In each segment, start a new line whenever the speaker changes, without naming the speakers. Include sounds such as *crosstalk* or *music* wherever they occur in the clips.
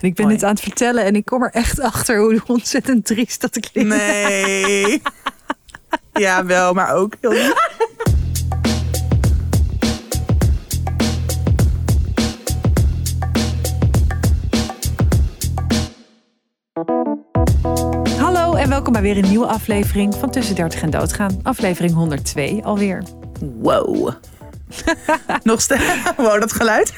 En ik ben
Mooi.
dit aan het vertellen en ik kom er echt achter hoe ontzettend triest dat klinkt.
Nee. *laughs* ja, wel, maar ook heel.
Hallo en welkom bij weer een nieuwe aflevering van Tussen 30 en Doodgaan. Aflevering 102 alweer.
Wow. *laughs* Nog steeds. *laughs* Wow, dat geluid.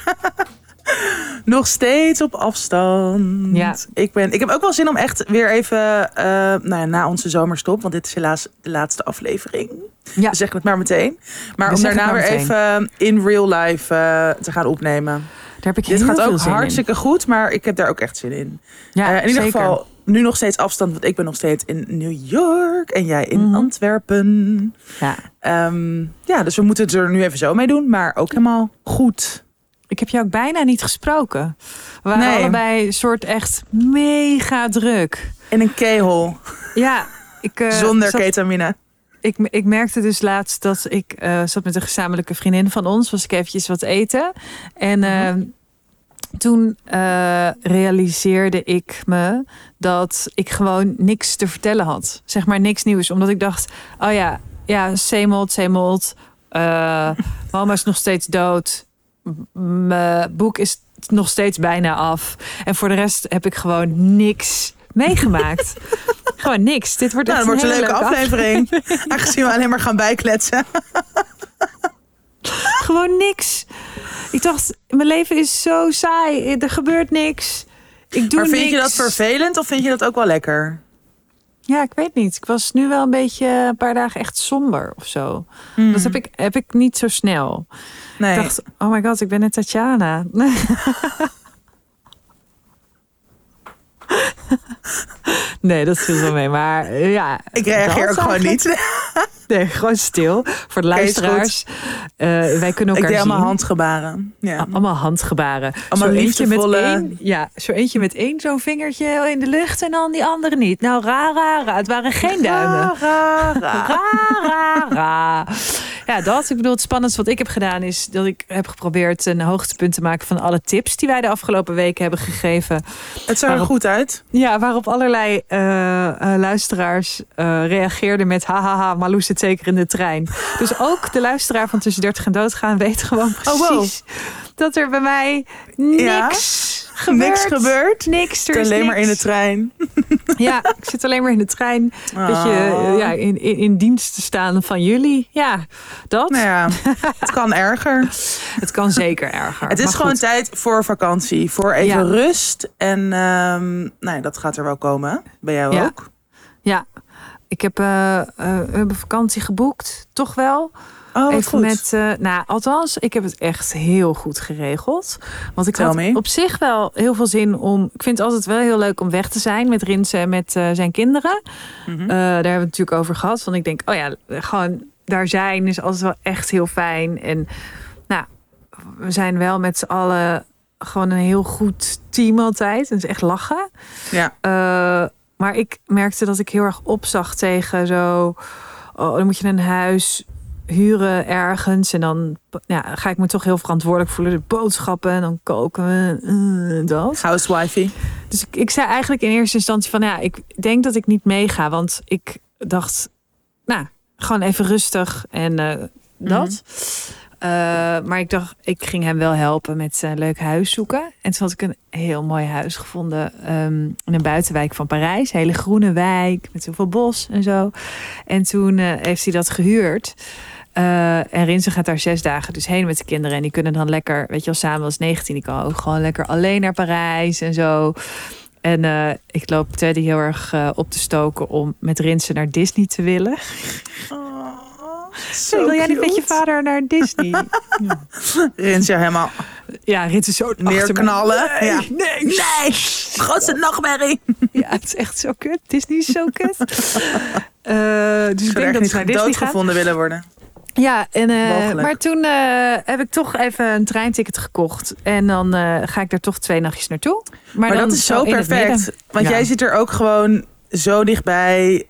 Nog steeds op afstand.
Ja.
Ik, ben, ik heb ook wel zin om echt weer even, eh, nou ja, na onze zomerstop, want dit is helaas de laatste aflevering.
Ja,
zeggen het maar meteen. Maar
We
om daarna weer even in real life eh, te gaan opnemen.
daar heb ik
Dit
heel
gaat
veel
ook
zin in.
hartstikke goed, maar ik heb daar ook echt zin in.
Ja,
Eh, in ieder
zeker.
geval nu nog steeds afstand, want ik ben nog steeds in New York en jij in
Mhm.
Antwerpen.
Ja.
Ehm, ja, dus we moeten het er nu even zo mee doen, maar ook helemaal goed.
Ik heb jou ook bijna niet gesproken. We waren
Nee.
allebei soort echt mega druk.
In een keyhole,
Ja, ik, eh,
zonder
zat-
ketamine.
ik, ik merkte dus laatst dat ik eh, zat met een gezamenlijke vriendin van ons. Was ik eventjes wat eten. En
Mhm.
eh, toen eh, realiseerde ik me dat ik gewoon niks te vertellen had. Zeg maar niks nieuws. Omdat ik dacht, oh ja, ja, zeemold, zeemold. Eh *laughs* mama is nog steeds dood. Mijn boek is nog steeds bijna af. En voor de rest heb ik gewoon niks meegemaakt. *laughs* gewoon niks. Dit wordt
Nou,
echt
dat wordt een leuke aflevering. Aangezien we alleen maar gaan bijkletsen. *laughs*
Gewoon niks. Ik dacht, mijn leven is zo saai. Er gebeurt niks. Ik doe
Maar vind je dat vervelend of vind je dat ook wel lekker?
Ja, ik weet niet. Ik was nu wel een beetje een paar dagen echt somber of zo.
Hmm.
Dat heb ik, heb ik niet zo snel.
Nee.
Ik dacht, oh my god, ik ben een Tatjana. *laughs* *laughs* Nee, dat viel wel mee. Maar eh, ja.
ik reageer ook gewoon niet. *laughs*
Nee, gewoon stil. Voor de luisteraars. Eh, wij kunnen
Ik
elkaar
deed allemaal
zien.
handgebaren. Ja.
Allemaal handgebaren.
Allemaal
zo eentje met één, ja, zo eentje met één zo'n vingertje in de lucht en dan die andere niet. Nou, ra, ra, ra. Het waren geen duimen.
Ra. Ra, ra, *laughs*
ra. Ja, dat. Ik bedoel, het spannendste wat ik heb gedaan is dat ik heb geprobeerd een hoogtepunt te maken van alle tips die wij de afgelopen weken hebben gegeven.
Het zag er
Waarop-
goed uit.
Ja, waarop allerlei eh, eh, luisteraars eh, reageerden met hahaha, Marloes zit zeker in de trein. Dus ook de luisteraar van Tussen 30 en Doodgaan weet gewoon precies
Oh, wow.
dat er bij mij niks
Ja? Niks gebeurd.
Niks, er is
Alleen maar in de trein. *laughs*
Ja, ik zit alleen maar in de trein. Beetje
Oh.
ja, in, in, in dienst te staan van jullie. Ja, dat.
Nou ja, het kan *laughs* erger.
Het kan zeker erger.
Het is
Maar
gewoon
goed.
tijd voor vakantie. Voor even
Ja.
rust. En ehm, nou ja, dat gaat er wel komen. Bij jou
Ja.
ook.
Ja, ik heb eh, we hebben vakantie geboekt. Toch wel.
Oh,
Even
goed.
met, eh, nou, althans, ik heb het echt heel goed geregeld. Want ik
Tell
had
me.
op zich wel heel veel zin om. Ik vind het altijd wel heel leuk om weg te zijn met Rinse en met eh, zijn kinderen.
Mhm.
Eh, daar hebben we het natuurlijk over gehad. Want ik denk, oh ja, gewoon daar zijn is altijd wel echt heel fijn. En nou, we zijn wel met z'n allen gewoon een heel goed team altijd. Het is echt lachen.
Ja.
Maar ik merkte dat ik heel erg opzag tegen zo. Oh, dan moet je een huis huren ergens. En dan ja, ga ik me toch heel verantwoordelijk voelen. De boodschappen en dan koken we. eh, dat.
Housewifey.
Dus ik, ik zei eigenlijk in eerste instantie van ja, ik denk dat ik niet meega. Want ik dacht, nou, gewoon even rustig en eh, dat. Eh, maar ik dacht, ik ging hem wel helpen met zijn leuk huis zoeken. En toen had ik een heel mooi huis gevonden ehm, in een buitenwijk van Parijs. Een hele groene wijk met heel veel bos en zo. En toen heeft hij dat gehuurd. Eh, en Rinse gaat daar zes dagen dus heen met de kinderen. En die kunnen dan lekker, weet je wel, samen als 19. Die kan ook gewoon lekker alleen naar Parijs en zo. En eh, ik loop Teddy heel erg eh, op te stoken om met Rinse naar Disney te willen. *laughs*
Zo
wil jij niet met je vader naar Disney? *laughs*
Rins je helemaal
ja, Rinse zo
neerknallen.
Nee,
Ja.
nee,
Nee, grootste nachtmerrie.
Ja, het is echt zo kut. Disney is zo kut. *laughs* Dus ik
Ik
denk dat ze naar Disney gaan.
doodgevonden willen worden.
Ja, en, eh, maar toen eh, heb ik toch even een treinticket gekocht. En dan eh, ga ik er toch twee nachtjes naartoe. Maar,
Maar
dan
dat is
zo
perfect. Want
Ja.
jij zit er ook gewoon zo dichtbij.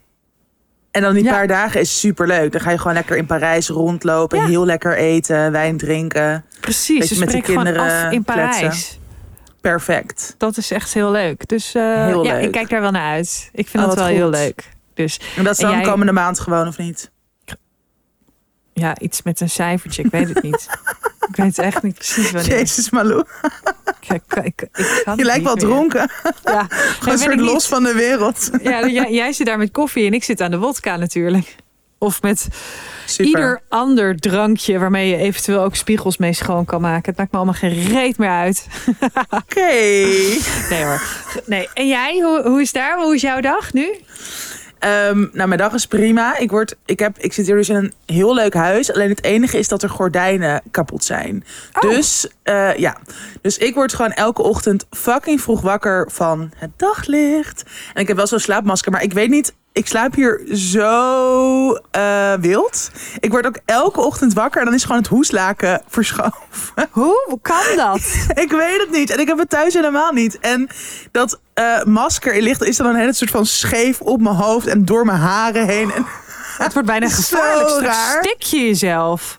En dan die
Ja.
paar dagen is super leuk. Dan ga je gewoon lekker in Parijs rondlopen.
Ja.
Heel lekker eten, wijn drinken.
Precies,
Beetje
dus
met de kinderen
af in
kletsen.
Parijs.
perfect.
Dat is echt heel leuk. Dus eh,
Heel
ja,
leuk.
ik kijk daar wel naar uit. Ik vind
Oh,
dat wel heel leuk. Dus
En dat is dan
jij-
komende maand gewoon, of niet?
Ja, iets met een cijfertje. Ik weet het niet. *laughs* ik weet echt niet precies wanneer.
Jezus, Malou.
Ik, ik, ik, kan
Je lijkt wel
meer.
dronken.
Ja, *laughs*
Gewoon soort
niet.
los van de wereld. *laughs*
Ja, jij, jij zit daar met koffie en ik zit aan de wodka natuurlijk. Of met
Super.
ieder ander drankje waarmee je eventueel ook spiegels mee schoon kan maken. Het maakt me allemaal geen reet meer uit.
Oké.
Nee hoor. Nee. En jij, hoe, hoe is daar? Hoe is jouw dag nu?
Ehm, nou, mijn dag is prima. Ik, word, ik, heb, ik zit hier dus in een heel leuk huis. Alleen het enige is dat er gordijnen kapot zijn.
Oh.
Dus eh, ja. Dus ik word gewoon elke ochtend fucking vroeg wakker van het daglicht. En ik heb wel zo'n slaapmasker, maar ik weet niet. Ik slaap hier zo eh, wild. Ik word ook elke ochtend wakker en dan is gewoon het hoeslaken *laughs* verschoven.
Hoe? Hoe kan dat? *laughs*
Ik weet het niet. En ik heb het thuis helemaal niet. En dat eh, masker ligt, is dan een hele soort van scheef op mijn hoofd en door mijn haren heen. En,
Het wordt bijna *laughs*
Zo
gevaarlijk. Straks
raar.
stik je jezelf.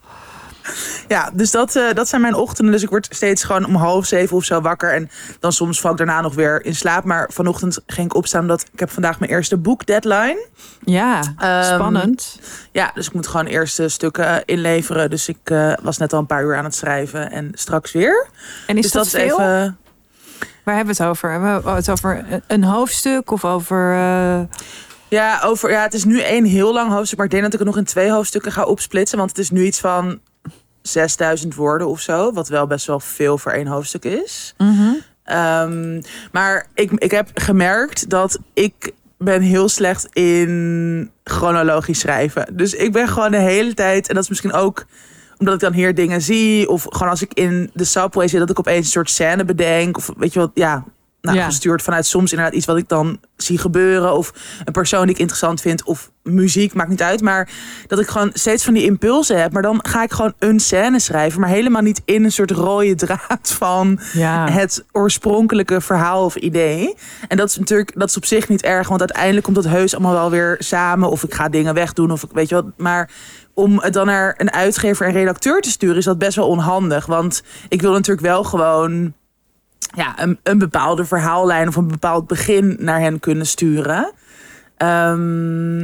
Ja, dus dat, eh, dat zijn mijn ochtenden. Dus ik word steeds gewoon om half zeven of zo wakker. En dan soms val ik daarna nog weer in slaap. Maar vanochtend ging ik opstaan omdat ik heb vandaag mijn eerste boek deadline.
Ja,
Ehm,
spannend.
Ja, dus ik moet gewoon eerste stukken inleveren. Dus ik eh, was net al een paar uur aan het schrijven en straks weer.
En is
dus
dat, veel?
even.
Waar hebben we het over? Hebben we het over een- hoofdstuk of over... eh,
Ja, over, ja, het is nu één heel lang hoofdstuk. Maar ik denk dat ik het nog in twee hoofdstukken ga opsplitsen. Want het is nu iets van 6000 woorden of zo. Wat wel best wel veel voor één hoofdstuk is.
mhm.
Ehm, maar ik, ik heb gemerkt dat ik ben heel slecht in chronologisch schrijven. Dus ik ben gewoon de hele tijd... En dat is misschien ook omdat ik dan hier dingen zie. Of gewoon als ik in de subway zit... dat ik opeens een soort scène bedenk. Of weet je wat, ja... Nou,
Ja.
gestuurd vanuit soms inderdaad iets wat ik dan zie gebeuren. Of een persoon die ik interessant vind. Of muziek, maakt niet uit. Maar dat ik gewoon steeds van die impulsen heb. Maar dan ga ik gewoon een scène schrijven. Maar helemaal niet in een soort rode draad *laughs* van
Ja.
het oorspronkelijke verhaal of idee. En dat is natuurlijk, dat is op zich niet erg, want uiteindelijk komt dat heus allemaal wel weer samen. Of ik ga dingen wegdoen, of ik weet je wat. Maar om het dan naar een uitgever en redacteur te sturen, is dat best wel onhandig. Want ik wil natuurlijk wel gewoon ja, een, een bepaalde verhaallijn of een bepaald begin naar hen kunnen sturen. Ehm,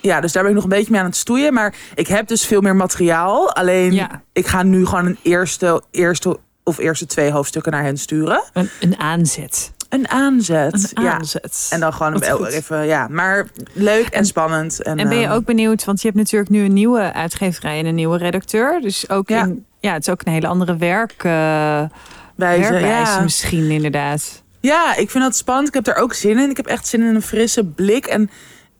ja, dus daar ben ik nog een beetje mee aan het stoeien. Maar ik heb dus veel meer materiaal. Alleen
Ja.
ik ga nu gewoon een eerste, eerste of eerste twee hoofdstukken naar hen sturen.
Een, een aanzet.
Een aanzet.
Een
ja.
aanzet.
En dan gewoon
Wat
een,
goed.
even, ja. Maar leuk en, spannend. En,
En ben je
ehm,
ook benieuwd, want je hebt natuurlijk nu een nieuwe uitgeverij en een nieuwe redacteur. Dus ook
Ja.
in, ja, het is ook een hele andere werk, eh
ja.
misschien inderdaad.
Ja, ik vind dat spannend. Ik heb daar ook zin in. Ik heb echt zin in een frisse blik. En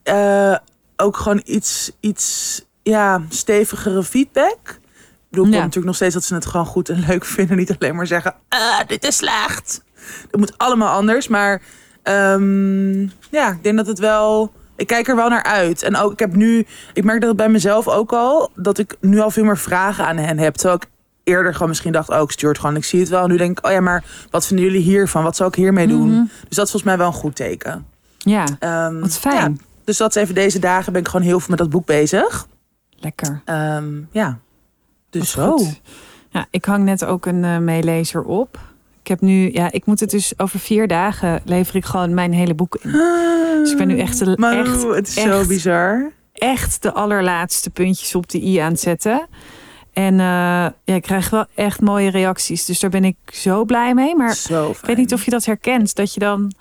eh, ook gewoon iets, iets ja, stevigere feedback. Ik bedoel, ik
Ja.
natuurlijk nog steeds dat ze het gewoon goed en leuk *laughs* vinden. Niet alleen maar zeggen, ah, dit is slecht. Dat moet allemaal anders. Maar ehm, ja, ik denk dat het wel... Ik kijk er wel naar uit. En ook, ik heb nu... Ik merk dat het bij mezelf ook al... Dat ik nu al veel meer vragen aan hen heb. Terwijl ik eerder gewoon misschien dacht... Oh, ik stuur het gewoon. Ik zie het wel. En nu denk ik, oh ja, maar wat vinden jullie hiervan? Wat zou ik hiermee doen?
Mhm.
Dus dat is volgens mij wel een goed teken.
Ja,
Ehm,
wat fijn.
ja, dus dat is even deze dagen ben ik gewoon heel veel met dat boek bezig.
Lekker.
Ehm, ja. Dus zo.
goed. Ja, ik hang net ook een eh, meelezer op. Ik heb nu, ja, ik moet het dus over vier dagen lever ik gewoon mijn hele boek in. Dus ik ben nu echt, de-
Maar
echt,
het is zo bizar.
echt de allerlaatste puntjes op de i aan het zetten. En eh, ja, ik krijg wel echt mooie reacties. Dus daar ben ik zo blij mee. Maar ik weet niet of je dat herkent. Dat je dan,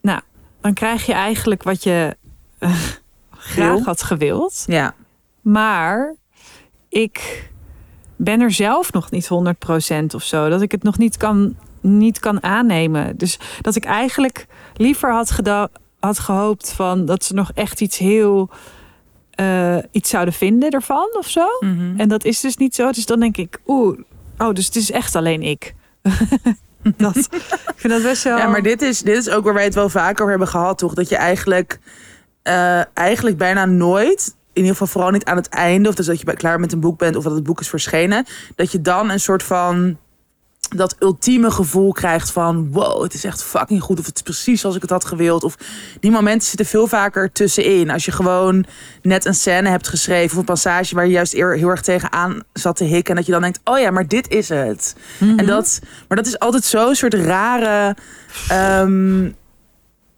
nou, dan krijg je eigenlijk wat je eh, graag had gewild.
Ja.
Maar ik ben er zelf nog niet 100% of zo. Dat ik het nog niet kan, niet kan aannemen. Dus dat ik eigenlijk liever had, had gehoopt van dat ze nog echt iets heel eh, iets zouden vinden ervan of zo.
Mhm.
En dat is dus niet zo. Dus dan denk ik, oeh, oh, dus het is echt alleen ik. *laughs* dat, ik vind dat best wel.
Ja, maar dit is, dit is ook waar wij het wel vaker over hebben gehad, toch? Dat je eigenlijk, eh, eigenlijk bijna nooit, in ieder geval vooral niet aan het einde, of dus dat je klaar met een boek bent of dat het boek is verschenen, dat je dan een soort van dat ultieme gevoel krijgt van wow, het is echt fucking goed of het is precies zoals ik het had gewild. Of die momenten zitten veel vaker tussenin. Als je gewoon net een scène hebt geschreven of een passage waar je juist heel erg tegenaan zat te hikken en dat je dan denkt, oh ja, maar dit is het. En dat, maar dat is altijd zo'n soort rare ehm,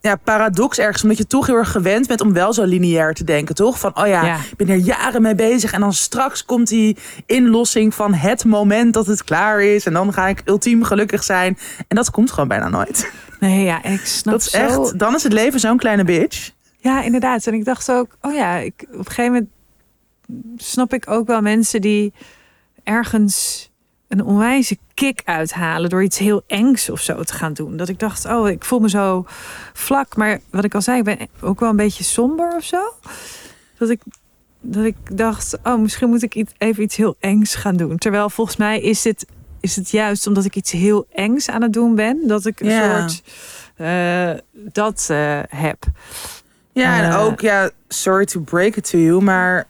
ja, paradox ergens, omdat je toch heel erg gewend bent om wel zo lineair te denken, toch? Van, oh ja,
Ja.
ik ben er jaren mee bezig en dan straks komt die inlossing van het moment dat het klaar is en dan ga ik ultiem gelukkig zijn. En dat komt gewoon bijna nooit.
Nee, ja, ik *laughs* snap
Dat is
zo.
echt, dan is het leven zo'n kleine bitch.
Ja, inderdaad. En ik dacht ook, oh ja, ik, op een gegeven moment snap ik ook wel mensen die ergens een onwijze kick uithalen door iets heel engs of zo te gaan doen. Dat ik dacht, oh, ik voel me zo vlak. Maar wat ik al zei, ik ben ook wel een beetje somber of zo. Dat ik, dat ik dacht, oh, misschien moet ik iets, even iets heel engs gaan doen. Terwijl volgens mij is het, is het juist omdat ik iets heel engs aan het doen ben, dat ik een
Ja.
soort eh, dat eh, heb.
Ja, en
Eh.
ook, ja, sorry to break it to you, maar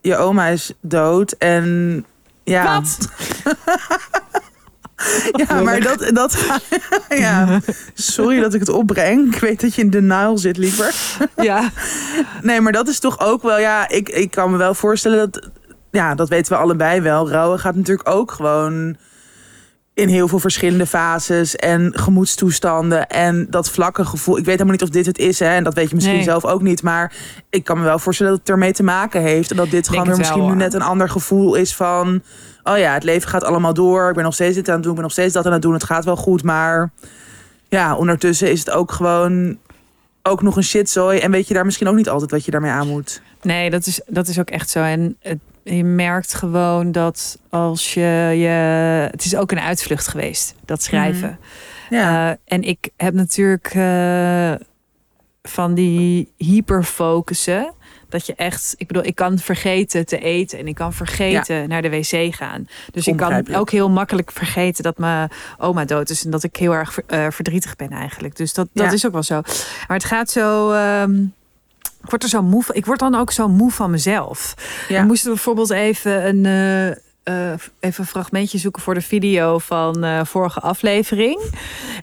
je oma is dood en ja.
Wat? *laughs*
Ja, maar dat, dat *laughs* ja. Sorry dat ik het opbreng. Ik weet dat je in denial zit, liever. *laughs*
Ja,
Nee, maar dat is toch ook wel, ja, ik, ik kan me wel voorstellen dat, ja, dat weten we allebei wel. Rouwen gaat natuurlijk ook gewoon in heel veel verschillende fases en gemoedstoestanden en dat vlakke gevoel. Ik weet helemaal niet of dit het is, hè, en dat weet je misschien
Nee.
zelf ook niet, maar ik kan me wel voorstellen dat het ermee te maken heeft en dat dit gewoon weer misschien
wel,
nu net een ander gevoel is van, oh ja, het leven gaat allemaal door. Ik ben nog steeds dit aan het doen, ik ben nog steeds dat aan het doen. Het gaat wel goed, maar ja, ondertussen is het ook gewoon ook nog een shitzooi en weet je daar misschien ook niet altijd wat je daarmee aan moet.
nee, dat is, dat is ook echt zo. En het, je merkt gewoon dat als je je. Het is ook een uitvlucht geweest, dat schrijven.
Ja.
Eh, en ik heb natuurlijk eh, van die hyperfocussen. Dat je echt, ik bedoel, ik kan vergeten te eten en ik kan vergeten naar de wc gaan. Dus ik kan ook heel makkelijk vergeten dat mijn oma dood is en dat ik heel erg eh, verdrietig ben eigenlijk. Dus dat, dat
Ja.
is ook wel zo. Maar het gaat zo. ehm, ik word er zo moe van. Ik word dan ook zo moe van mezelf.
Ja.
We moesten bijvoorbeeld even een, eh, eh, even een fragmentje zoeken voor de video van eh vorige aflevering.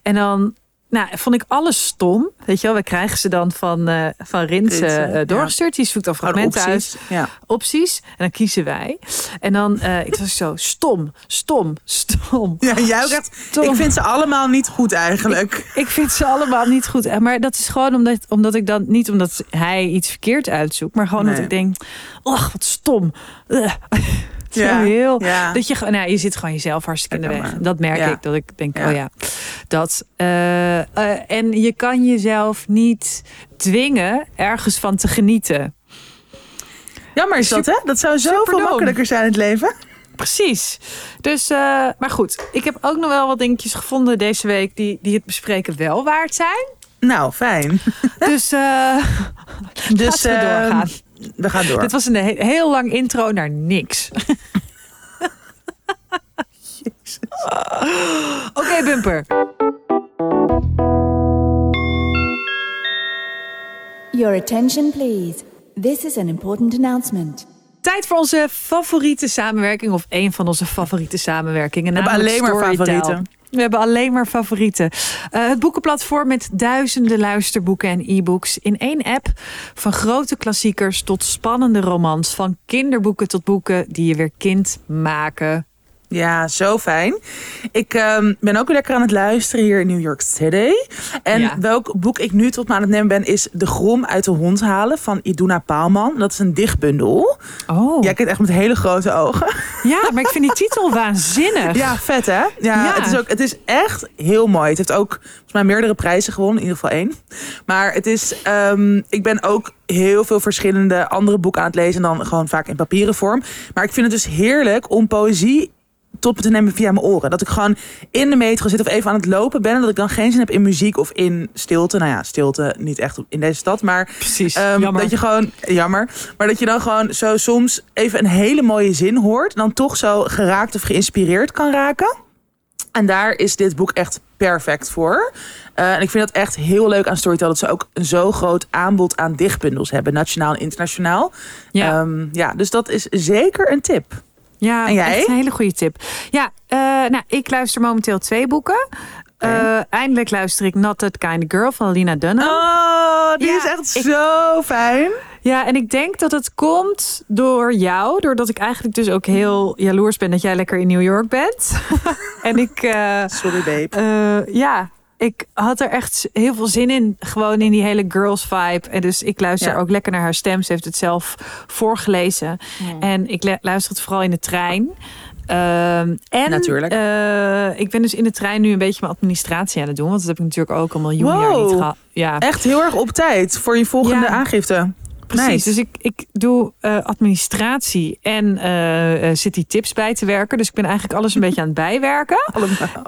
En dan nou, vond ik alles stom. Weet je wel, we krijgen ze dan van, eh van Rinse, eh,
ja.
doorgestuurd. Die zoekt dan fragmenten uit
opties. Ja.
opties. En dan kiezen wij. En dan eh ik was zo stom, stom, stom.
Ja, jij ook echt.
Stom.
Ik vind ze allemaal niet goed eigenlijk.
Ik vind ze allemaal niet goed. Maar dat is gewoon omdat, omdat ik dan niet omdat hij iets verkeerd uitzoekt, maar gewoon
Nee.
dat ik denk, oh wat stom.
Ja,
heel.
ja.
Dat je nou, je zit gewoon jezelf hartstikke in de weg. Dat merk
Ja.
ik. Dat ik denk, oh ja, dat. eh, eh, en je kan jezelf niet dwingen ergens van te genieten.
Jammer is dat, hè? Dat zou zoveel makkelijker zijn in het leven.
Precies. Dus, eh, maar goed, ik heb ook nog wel wat dingetjes gevonden deze week die, die het bespreken wel waard zijn.
Nou, fijn.
Dus, *laughs*
Dus
laten we
eh,
doorgaan.
We gaan door.
Dit was een he- heel lang intro naar niks. Oké, bumper.
Your attention, please. This is an important announcement.
Tijd voor onze favoriete samenwerking. Of een van onze favoriete samenwerkingen.
hebben
namelijk
alleen maar favorieten.
We hebben alleen maar favorieten. Eh, het boekenplatform met duizenden luisterboeken en e-books in één app. Van grote klassiekers tot spannende romans. Van kinderboeken tot boeken die je weer kind maken.
Ja, zo fijn. Ik ehm, ben ook weer lekker aan het luisteren hier in New York City. En
Ja.
welk boek ik nu tot me aan het nemen ben... is De Grom uit de hond halen van Iduna Paalman. Dat is een dichtbundel.
Oh,
Jij kijkt echt met hele grote ogen.
ja, maar ik vind die titel *laughs* waanzinnig.
Ja, vet hè? Ja,
Ja.
Het, is ook, het is echt heel mooi. Het heeft ook volgens mij meerdere prijzen gewonnen, in ieder geval één. Maar het is, ehm, ik ben ook heel veel verschillende andere boeken aan het lezen dan gewoon vaak in papieren vorm. Maar ik vind het dus heerlijk om poëzie tot te nemen via mijn oren. Dat ik gewoon in de metro zit of even aan het lopen ben en dat ik dan geen zin heb in muziek of in stilte. Nou ja, stilte niet echt in deze stad, maar
Precies,
Ehm. Dat je gewoon, jammer, maar dat je dan gewoon zo soms even een hele mooie zin hoort. En dan toch zo geraakt of geïnspireerd kan raken. En daar is dit boek echt perfect voor. Eh, en ik vind dat echt heel leuk aan Storytel. Dat ze ook een zo groot aanbod aan dichtbundels hebben. Nationaal en internationaal.
Ja.
Ehm, ja, dus dat is zeker een tip.
Ja,
En jij?
echt een hele goede tip. Ja, eh, nou, ik luister momenteel twee boeken. Eh, eindelijk luister ik Not That Kind of Girl van Lina Dunham.
Oh, die
Ja,
is echt
ik-
zo fijn.
Ja, en ik denk dat het komt door jou. Doordat ik eigenlijk dus ook heel jaloers ben dat jij lekker in New York bent. *laughs* en ik, eh,
Sorry, babe.
ja, ik had er echt heel veel zin in. Gewoon in die hele girls vibe. En dus ik luister
Ja.
ook lekker naar haar stem. Ze heeft het zelf voorgelezen. En ik luister het vooral in de trein. Ehm, en
Natuurlijk.
eh, ik ben dus in de trein nu een beetje mijn administratie aan het doen. Want dat heb ik natuurlijk ook al een miljoen jaar niet gehad. Ja.
Echt heel erg op tijd voor je volgende
Ja.
aangifte.
Precies,
Nice.
dus ik, ik doe eh, administratie en eh, zit die tips bij te werken. Dus ik ben eigenlijk alles een beetje aan het bijwerken. *laughs*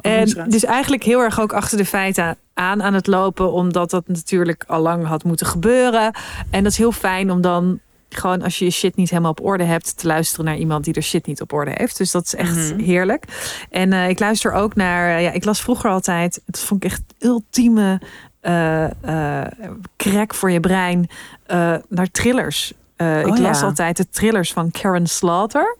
En dus eigenlijk heel erg ook achter de feiten aan aan het lopen. Omdat dat natuurlijk al lang had moeten gebeuren. En dat is heel fijn om dan gewoon als je je shit niet helemaal op orde hebt... te luisteren naar iemand die er shit niet op orde heeft. Dus dat is echt
Mhm.
heerlijk. En ik luister ook naar... ja, ik las vroeger altijd... Het vond ik echt ultieme eh eh crack voor je brein. eh, naar thrillers. Ik
Oh,
las
ja.
altijd de thrillers van Karen Slaughter.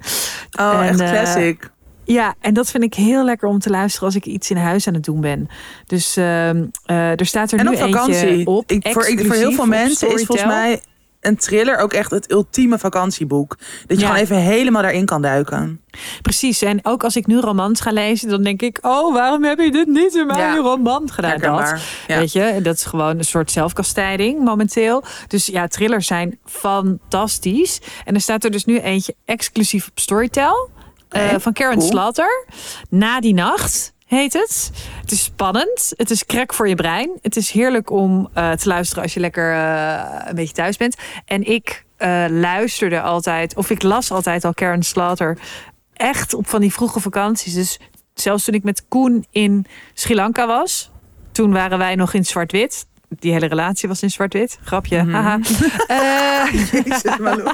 Oh,
en,
echt classic.
Ja, en dat vind ik heel lekker om te luisteren als ik iets in huis aan het doen ben. Dus ehm, eh, er staat er
En
nu
op vakantie.
eentje op.
ik, voor, ik, voor heel veel mensen is volgens mij een thriller ook echt het ultieme vakantieboek. Dat je
Ja.
gewoon even helemaal daarin kan duiken.
Precies, en ook als ik nu romans ga lezen, dan denk ik... oh, waarom heb je dit niet in mijn
Ja.
roman gedaan? Dat.
Ja.
weet je, dat is gewoon een soort zelfkastijding momenteel. Dus ja, thrillers zijn fantastisch. En er staat er dus nu eentje exclusief op Storytel... eh, van Karen
cool.
Slaughter. Na die nacht heet het. Het is spannend. Het is krek voor je brein. Het is heerlijk om eh, te luisteren als je lekker eh, een beetje thuis bent. En ik eh, luisterde altijd, of ik las altijd al Karen Slaughter. Echt op van die vroege vakanties. Dus zelfs toen ik met Koen in Sri Lanka was. Toen waren wij nog in zwart-wit. Die hele relatie was in zwart-wit. Grapje.
Mhm.
Haha. *laughs*
Jezus, Malou.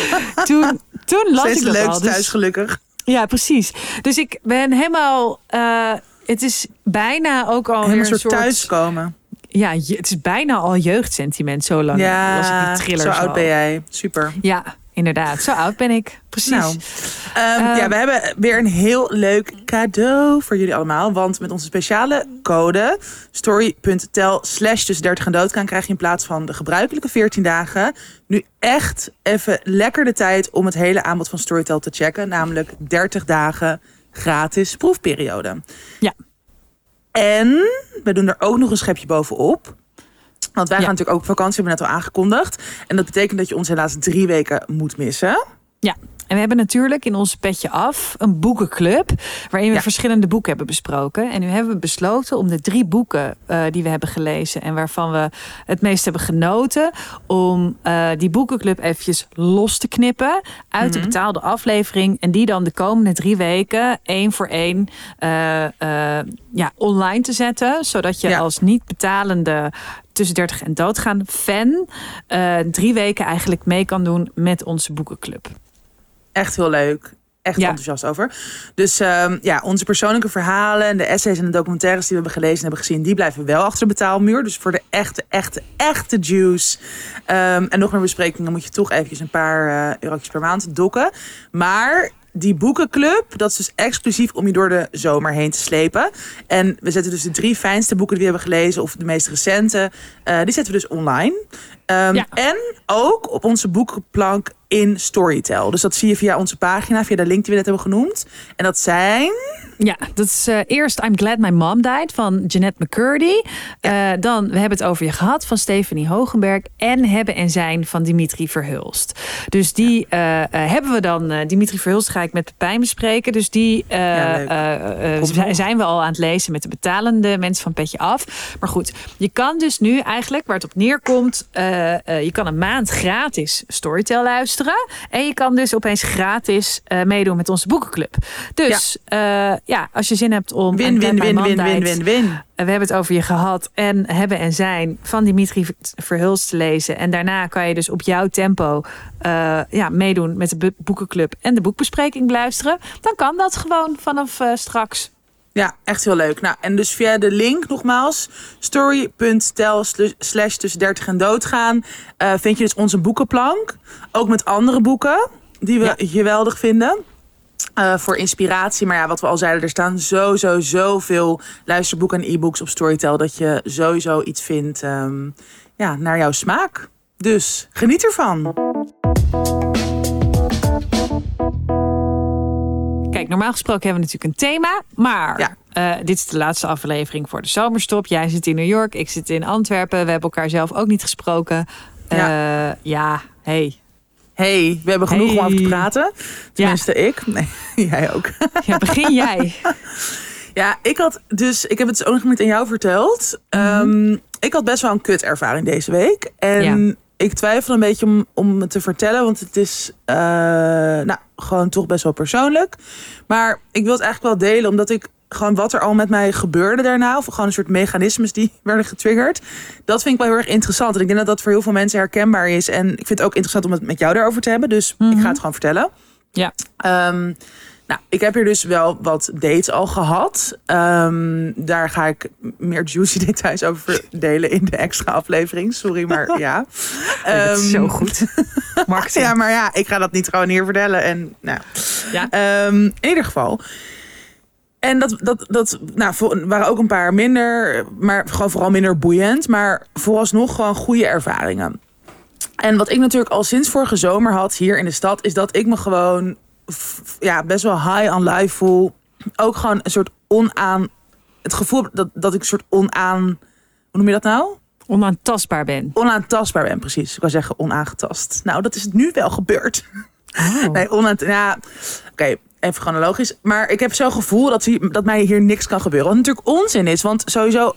*laughs*
toen, toen las
Steeds
ik
het
dat al. Dus-
thuis gelukkig.
Ja, precies. Dus ik ben helemaal. eh, het is bijna ook al
een soort
soort.
thuiskomen.
Ja, het is bijna al jeugdsentiment. Zo lang was ik
Ja,
die thriller.
zo oud ben jij. Super.
Ja, inderdaad. Zo oud ben ik. Precies.
Nou, Ehm,
Ehm,
ja, we hebben weer een heel leuk cadeau voor jullie allemaal. Want met onze speciale code story.tel slash tussen 30 en doodgaan... krijg je in plaats van de gebruikelijke 14 dagen... nu echt even lekker de tijd om het hele aanbod van Storytel te checken. Namelijk 30 dagen gratis proefperiode.
Ja.
En we doen er ook nog een schepje bovenop. Want wij
Ja.
gaan natuurlijk ook op vakantie, hebben we net al aangekondigd. En dat betekent dat je ons helaas drie weken moet missen.
En we hebben natuurlijk in ons petje af een boekenclub. Waarin we
Ja.
verschillende boeken hebben besproken. En nu hebben we besloten om de drie boeken eh, die we hebben gelezen. En waarvan we het meest hebben genoten. Om eh, die boekenclub eventjes los te knippen. Uit de
Mhm.
betaalde aflevering. En die dan de komende drie weken één voor één eh, ja, online te zetten. Zodat je
Ja.
als niet betalende tussen 30 en doodgaan fan. drie weken eigenlijk mee kan doen met onze boekenclub.
Echt heel leuk. Echt
Ja.
enthousiast over. Dus ehm, ja, onze persoonlijke verhalen en de essays en de documentaires die we hebben gelezen en hebben gezien, die blijven wel achter de betaalmuur. Dus voor de echte, echte, echte juice. ehm, en nog meer besprekingen moet je toch eventjes een paar eh eurotjes per maand dokken. Maar die boekenclub, dat is dus exclusief om je door de zomer heen te slepen. En we zetten dus de drie fijnste boeken die we hebben gelezen, of de meest recente, eh, die zetten we dus online. Ehm,
Ja.
En ook op onze boekenplank in Storytel. Dus dat zie je via onze pagina, via de link die we net hebben genoemd. En dat zijn...
Ja, dat is eh, eerst I'm Glad My Mom Died van Jeanette McCurdy. Eh, dan We hebben het over je gehad van Stephanie Hogenberg. En Hebben en Zijn van Dimitri Verhulst. Dus die eh, hebben we dan. Dimitri Verhulst ga ik met Pepijn bespreken. Dus die
Ja,
zijn- we al aan het lezen met de betalende mensen van Petje Af. Maar goed, je kan dus nu eigenlijk, waar het op neerkomt... je kan een maand gratis Storytel luisteren. En je kan dus opeens gratis meedoen met onze boekenclub. Dus ja, als je zin hebt om...
Win, win, win, win, win, win, win.
eh, We hebben het over je gehad en hebben en zijn van Dimitri Verhulst te lezen. En daarna kan je dus op jouw tempo eh, ja, meedoen met de boekenclub en de boekbespreking beluisteren. Dan kan dat gewoon vanaf eh, straks.
Ja, echt heel leuk. Nou, en dus via de link nogmaals, story.tel slash tussen 30 en doodgaan, eh, vind je dus onze boekenplank. Ook met andere boeken die we
Ja.
geweldig vinden. Eh, voor inspiratie. Maar ja, wat we al zeiden, er staan zo, zo, zoveel luisterboeken en e-books op Storytel... dat je sowieso iets vindt ehm, ja, naar jouw smaak. Dus geniet ervan.
Kijk, normaal gesproken hebben we natuurlijk een thema. Maar
Ja.
eh, dit is de laatste aflevering voor de zomerstop. Jij zit in New York, ik zit in Antwerpen. We hebben elkaar zelf ook niet gesproken. Ja, ja hey.
Hey, we hebben genoeg om over te praten. Tenminste, ik. Nee, *laughs* jij ook.
Ja, begin jij. *laughs*
Ja, ik had dus, ik heb het dus ook nog niet aan jou verteld. Ehm, ik had best wel een kut ervaring deze week. En
Ja.
ik twijfel een beetje om, om het te vertellen, want het is eh, nou, gewoon toch best wel persoonlijk. Maar ik wil het eigenlijk wel delen, omdat ik gewoon wat er al met mij gebeurde daarna, of gewoon een soort mechanismes die *laughs* werden getriggerd, dat vind ik wel heel erg interessant. En ik denk dat dat voor heel veel mensen herkenbaar is. En ik vind het ook interessant om het met jou daarover te hebben. Dus ik ga het gewoon vertellen.
Ja.
Ehm, nou, ik heb hier dus wel wat dates al gehad. Ehm, daar ga ik meer juicy *laughs* details over delen in de extra aflevering. Sorry, maar *laughs* ja.
dat is zo
Ehm,
goed. Marketing.
Ja, maar ja, ik ga dat niet gewoon hier vertellen. En nou,
Ja.
In ieder geval. En dat, dat, dat nou, waren ook een paar minder, maar gewoon vooral minder boeiend. Maar vooralsnog gewoon goede ervaringen. En wat ik natuurlijk al sinds vorige zomer had hier in de stad, is dat ik me gewoon ja, best wel high on life voel. Ook gewoon een soort onaan. Het gevoel dat, dat ik een soort onaan. Hoe noem je dat nou?
Onaantastbaar ben.
Onaantastbaar ben, precies. Ik wou zeggen onaangetast. Nou, dat is het nu wel gebeurd.
Oh. *laughs*
Nee, onaant... Ja, oké, even chronologisch. Maar ik heb zo'n gevoel dat, hier, dat mij hier niks kan gebeuren. Wat natuurlijk onzin is, want sowieso...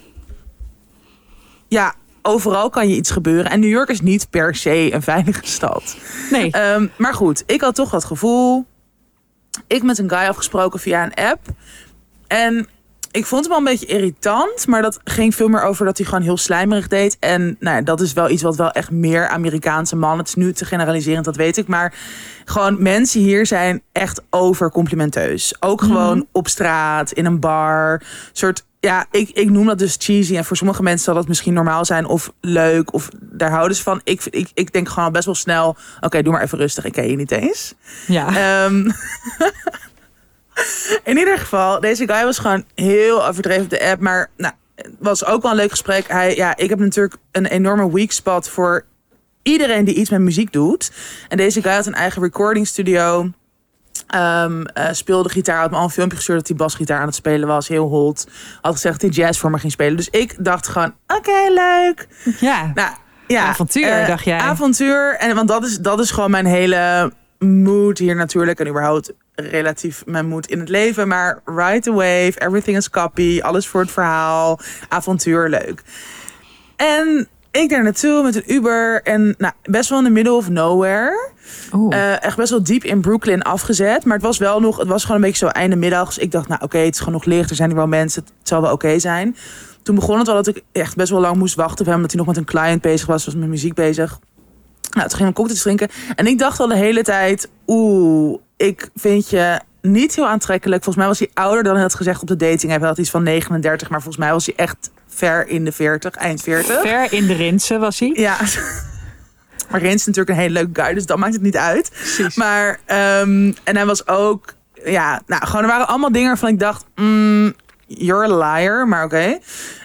Ja, overal kan je iets gebeuren. En New York is niet per se een veilige stad.
Nee.
Ehm, maar goed, ik had toch dat gevoel. Ik met een guy afgesproken via een app. En ik vond hem wel een beetje irritant. Maar dat ging veel meer over dat hij gewoon heel slijmerig deed. En nou, ja, dat is wel iets wat wel echt meer Amerikaanse mannen. Het is nu te generaliserend, dat weet ik. Maar gewoon mensen hier zijn echt overcomplimenteus. Ook gewoon op straat, in een bar. soort, ja, ik, ik noem dat dus cheesy. En voor sommige mensen zal dat misschien normaal zijn of leuk. Of daar houden ze van. Ik, ik, ik denk gewoon al best wel snel. Oké, doe maar even rustig. Ik ken je niet eens.
ja.
Ehm, *laughs* *laughs* in ieder geval, deze guy was gewoon heel overdreven op de app. Maar nou, het was ook wel een leuk gesprek. Hij, ja, ik heb natuurlijk een enorme weak spot voor iedereen die iets met muziek doet. En deze guy had een eigen recording studio. Ehm, eh, speelde gitaar, had me al een filmpje gestuurd dat hij basgitaar aan het spelen was. Heel hot. Had gezegd dat hij jazz voor me ging spelen. Dus ik dacht gewoon, oké, leuk.
ja.
Nou, ja,
Avontuur,
eh,
dacht jij.
Avontuur. En, want dat is, dat is gewoon mijn hele mood hier natuurlijk. En überhaupt relatief mijn mood in het leven. Maar ride the wave, everything is copy. Alles voor het verhaal. Avontuur, leuk. En ik daar naartoe met een Uber. En nou, best wel in the middle of nowhere. Eh, echt best wel diep in Brooklyn afgezet. Maar het was wel nog, het was gewoon een beetje zo einde middag. Dus ik dacht, nou oké, het is gewoon nog licht. Er zijn hier wel mensen. Het zal wel oké zijn. Toen begon het wel dat ik echt best wel lang moest wachten op hem. Omdat hij nog met een client bezig was. Was met muziek bezig. Nou, toen ging ik cocktails drinken. En ik dacht al de hele tijd, oeh, ik vind je niet heel aantrekkelijk. Volgens mij was hij ouder dan hij had gezegd op de dating. Hij had iets van 39, maar volgens mij was hij echt ver in de 40, eind 40.
Ver in de rinsen was hij.
Ja. *laughs* Maar Rens is natuurlijk een hele leuke guy, dus dat maakt het niet uit.
Precies.
Maar, ehm, en hij was ook, ja, nou, gewoon er waren allemaal dingen waarvan ik dacht, mm, you're a liar, maar oké.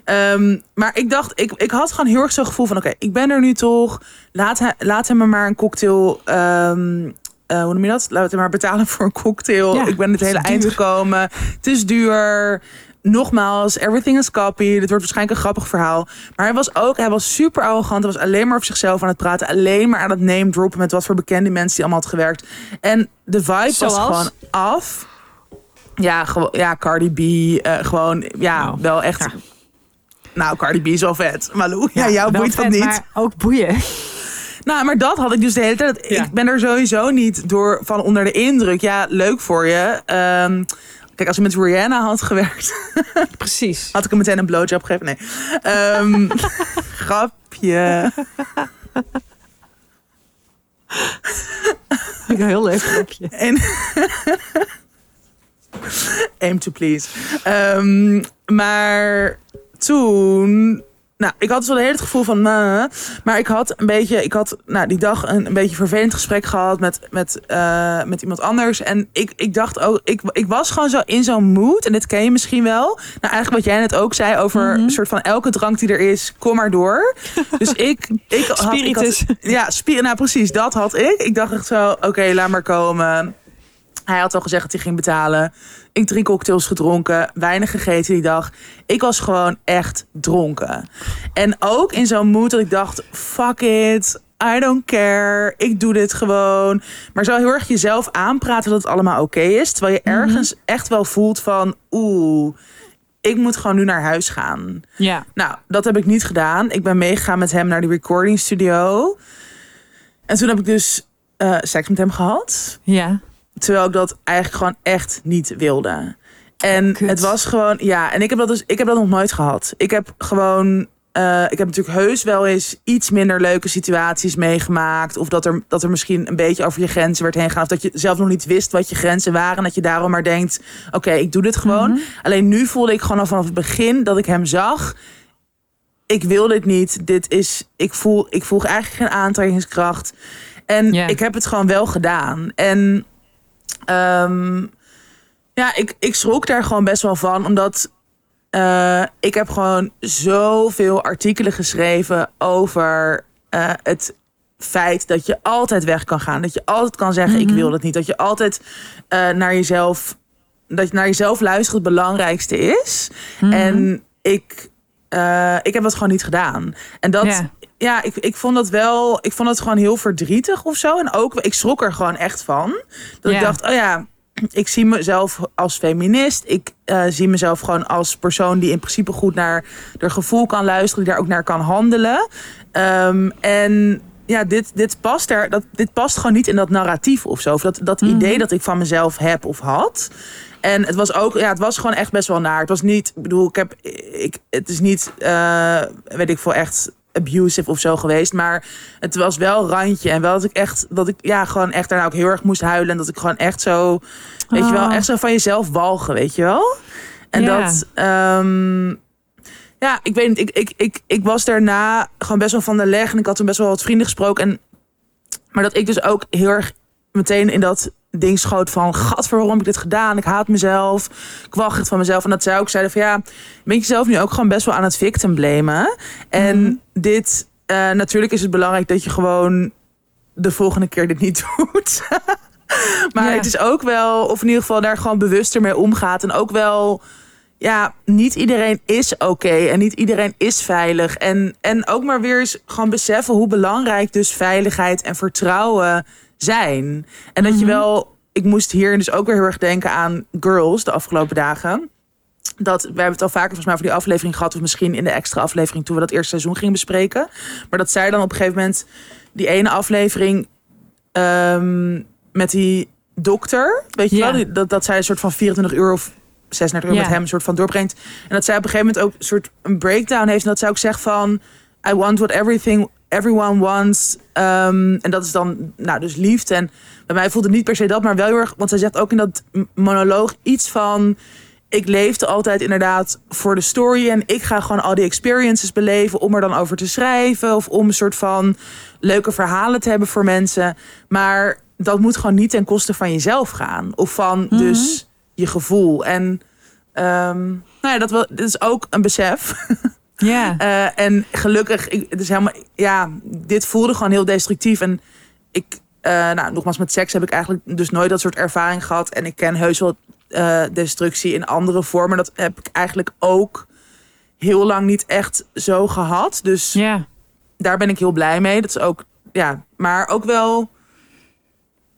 Ehm, maar ik dacht, ik, ik had gewoon heel erg zo'n gevoel van, oké, ik ben er nu toch. Laat, hij, laat hem me maar een cocktail, ehm, eh, hoe noem je dat? Laat hem maar betalen voor een cocktail.
Ja,
ik ben het
het is
hele eind gekomen. Het is duur. Nogmaals, everything is copy. Dit wordt waarschijnlijk een grappig verhaal. Maar hij was ook, hij was super arrogant. Hij was alleen maar over zichzelf aan het praten. Alleen maar aan het name droppen met wat voor bekende mensen die allemaal had gewerkt. En de vibe was gewoon af. Ja, ja Cardi B. eh, gewoon, ja,
Nou,
wel echt.
ja.
Nou, Cardi B is wel vet. Malou, ja, jou boeit dat niet.
Maar ook boeien.
Nou, maar dat had ik dus de hele tijd.
Ja.
Ik ben er sowieso niet door van onder de indruk. Ja, leuk voor je. Ehm, kijk, als ik met Rihanna had gewerkt, *laughs*
Precies.
had ik hem meteen een blowjob gegeven. Nee. Ehm, *laughs* grapje. *laughs*
Een heel leuk grapje.
En aim to please. Ehm, maar toen nou, ik had dus wel het hele gevoel van, maar ik had een beetje, ik had nou, die dag een, een beetje vervelend gesprek gehad met, met, uh, met iemand anders. En ik, ik dacht ook, ik, ik was gewoon zo in zo'n mood. En dit ken je misschien wel. Nou, eigenlijk wat jij net ook zei over een soort van elke drank die er is, kom maar door. *laughs* Dus ik, ik had,
Spiritus.
Ik had, ja, spir, nou precies, dat had ik. Ik dacht echt zo, oké, laat maar komen. Hij had al gezegd dat hij ging betalen. Ik drie cocktails gedronken, weinig gegeten die dag. Ik was gewoon echt dronken. En ook in zo'n mood dat ik dacht, fuck it, I don't care, ik doe dit gewoon. Maar zo heel erg jezelf aanpraten dat het allemaal oké is. Terwijl je ergens echt wel voelt van, oeh, ik moet gewoon nu naar huis gaan.
Ja.
Nou, dat heb ik niet gedaan. Ik ben meegegaan met hem naar die recording studio. En toen heb ik dus uh, seks met hem gehad.
Ja.
Terwijl ik dat eigenlijk gewoon echt niet wilde. En
Kut.
het was gewoon, ja, en ik heb dat dus, ik heb dat nog nooit gehad. Ik heb gewoon, uh, ik heb natuurlijk heus wel eens iets minder leuke situaties meegemaakt. Of dat er, dat er misschien een beetje over je grenzen werd heen gegaan. Of dat je zelf nog niet wist wat je grenzen waren. En dat je daarom maar denkt, oké, okay, ik doe dit gewoon. Mm -hmm. Alleen nu voelde ik gewoon al vanaf het begin dat ik hem zag. Ik wil dit niet. Dit is, ik voel, ik voel eigenlijk geen aantrekkingskracht. En yeah. ik heb het gewoon wel gedaan. En Um, ja, ik, ik schrok daar gewoon best wel van. Omdat uh, ik heb gewoon zoveel artikelen geschreven over uh, het feit dat je altijd weg kan gaan. Dat je altijd kan zeggen, mm -hmm. ik wil het niet. Dat je altijd uh, naar jezelf... Dat je naar jezelf luistert het belangrijkste is. Mm -hmm. En ik, ik heb dat gewoon niet gedaan. En dat... ja, ik, ik vond dat wel. Ik vond het gewoon heel verdrietig of zo. En ook, ik schrok er gewoon echt van. Dat ja. ik dacht, oh ja, ik zie mezelf als feminist. Ik uh, zie mezelf gewoon als persoon die in principe goed naar haar gevoel kan luisteren, die daar ook naar kan handelen. Um, en ja, dit, dit past er. Dat, dit past gewoon niet in dat narratief of zo. Of dat, dat mm -hmm. idee dat ik van mezelf heb of had. En het was ook, ja, het was gewoon echt best wel naar. Het was niet, ik bedoel, ik heb, ik, het is niet, uh, weet ik veel, echt abusive of zo geweest. Maar het was wel randje. En wel dat ik echt, dat ik ja, gewoon echt daarna ook heel erg moest huilen. En dat ik gewoon echt zo, weet oh. je wel, echt zo van jezelf walgen, weet je wel. En dat, ehm, ja, ik weet niet, ik, ik, ik, ik was daarna gewoon best wel van de leg. En ik had toen best wel wat vrienden gesproken. En, maar dat ik dus ook heel erg meteen in dat ding schoot van... Gat, waarom heb ik dit gedaan? Ik haat mezelf. Ik wacht echt van mezelf. En dat zij ook zeiden van ja... ben je jezelf nu ook gewoon best wel aan het victim blamen. En
Mhm.
dit... eh, natuurlijk is het belangrijk dat je gewoon de volgende keer dit niet *laughs* doet. maar
Ja.
het is ook wel, of in ieder geval daar gewoon bewuster mee omgaat. En ook wel, ja, niet iedereen is oké. en niet iedereen is veilig. En, en ook maar weer eens gewoon beseffen hoe belangrijk dus veiligheid en vertrouwen zijn. En dat je wel, ik moest hier dus ook weer heel erg denken aan girls de afgelopen dagen. Dat, we hebben het al vaker volgens mij over die aflevering gehad. Of misschien in de extra aflevering toen we dat eerste seizoen gingen bespreken. Maar dat zij dan op een gegeven moment die ene aflevering ehm, met die dokter. Weet je
Ja.
wel? Dat, dat zij een soort van 24 uur of 36 uur
Ja.
met hem een soort van doorbrengt. En dat zij op een gegeven moment ook een soort een breakdown heeft. En dat zij ook zegt van... I want what everything, everyone wants. Ehm, en dat is dan nou, dus liefde. En bij mij voelde het niet per se dat, maar wel heel erg... Want zij zegt ook in dat monoloog iets van... Ik leefde altijd inderdaad voor de story. En ik ga gewoon al die experiences beleven om er dan over te schrijven. Of om een soort van leuke verhalen te hebben voor mensen. Maar dat moet gewoon niet ten koste van jezelf gaan. Of van dus je gevoel. En ehm, nou ja, dat, wel, dat is ook een besef. *laughs*
Ja.
Eh, en gelukkig, ik, het is helemaal, ja, dit voelde gewoon heel destructief. En ik, eh, nou, nogmaals, met seks heb ik eigenlijk dus nooit dat soort ervaring gehad. En ik ken heus wel eh, destructie in andere vormen. Dat heb ik eigenlijk ook heel lang niet echt zo gehad. Dus
ja.
daar ben ik heel blij mee. Dat is ook, ja, maar ook wel,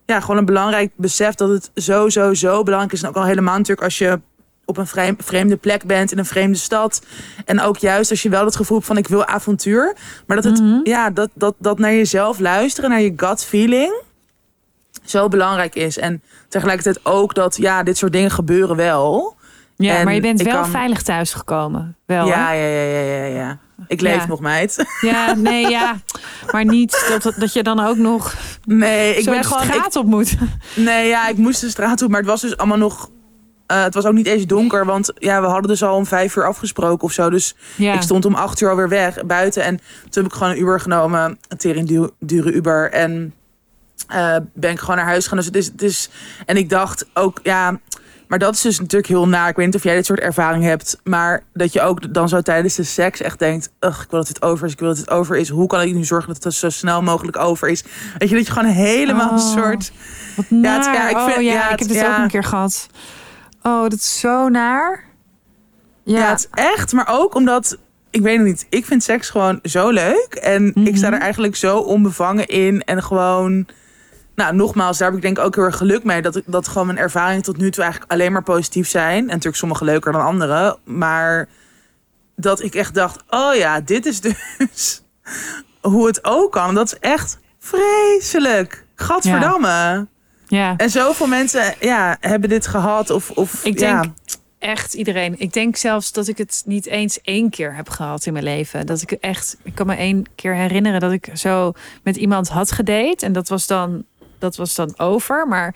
ja, gewoon een belangrijk besef dat het zo, zo, zo belangrijk is. En ook al helemaal natuurlijk als je op een vreem- vreemde plek bent in een vreemde stad. En ook juist als je wel het gevoel hebt van ik wil avontuur. Maar dat het,
Mhm.
ja, dat, dat, dat naar jezelf luisteren, naar je gut feeling, zo belangrijk is. En tegelijkertijd ook dat, ja, dit soort dingen gebeuren wel.
Ja,
En
maar je bent wel
kan-
veilig thuisgekomen. Wel,
Ja, ja, ja, ja, ja, ja. Ik leef
Ja.
nog, meid. *laughs*
Ja, nee, ja. Maar niet dat, dat je dan ook nog
Nee, ik ben gewoon... ik-
straat op moet.
Nee, ja, ik moest de straat op, maar het was dus allemaal nog Eh, het was ook niet eens donker, want ja, we hadden dus al om vijf uur afgesproken of zo. Dus
Ja.
ik stond om acht uur alweer weg buiten. En toen heb ik gewoon een Uber genomen, een tering du- dure Uber. En eh, ben ik gewoon naar huis gegaan. Dus het is, het is, en ik dacht ook, ja, maar dat is dus natuurlijk heel na. Ik weet niet of jij dit soort ervaring hebt. Maar dat je ook dan zo tijdens de seks echt denkt... Ugh, ik wil dat dit over is, ik wil dat dit over is. Hoe kan ik nu zorgen dat het zo snel mogelijk over is? Weet je, dat je gewoon helemaal een
Oh.
soort...
Wat
Ja, het- ja, ik
oh
vind-
ja,
ja,
ik
het-
heb dit
ja.
ook een keer gehad. Oh, dat is zo naar.
Ja,
Ja,
het is echt. Maar ook omdat... Ik weet het niet. Ik vind seks gewoon zo leuk. En ik sta
Mhm.
er eigenlijk zo onbevangen in. En gewoon... Nou, nogmaals, daar heb ik denk ik ook heel erg geluk mee. Dat, dat gewoon mijn ervaringen tot nu toe eigenlijk alleen maar positief zijn. En natuurlijk sommige leuker dan andere. Maar dat ik echt dacht... Oh ja, dit is dus *laughs* hoe het ook kan. Dat is echt vreselijk. Gadverdamme.
ja.
En zoveel mensen ja, hebben dit gehad. Of, of,
Ik
ja.
denk echt iedereen. Ik denk zelfs dat ik het niet eens één keer heb gehad in mijn leven. Dat ik echt, ik kan me één keer herinneren dat ik zo met iemand had gedate. En dat was dan, dat was dan over. Maar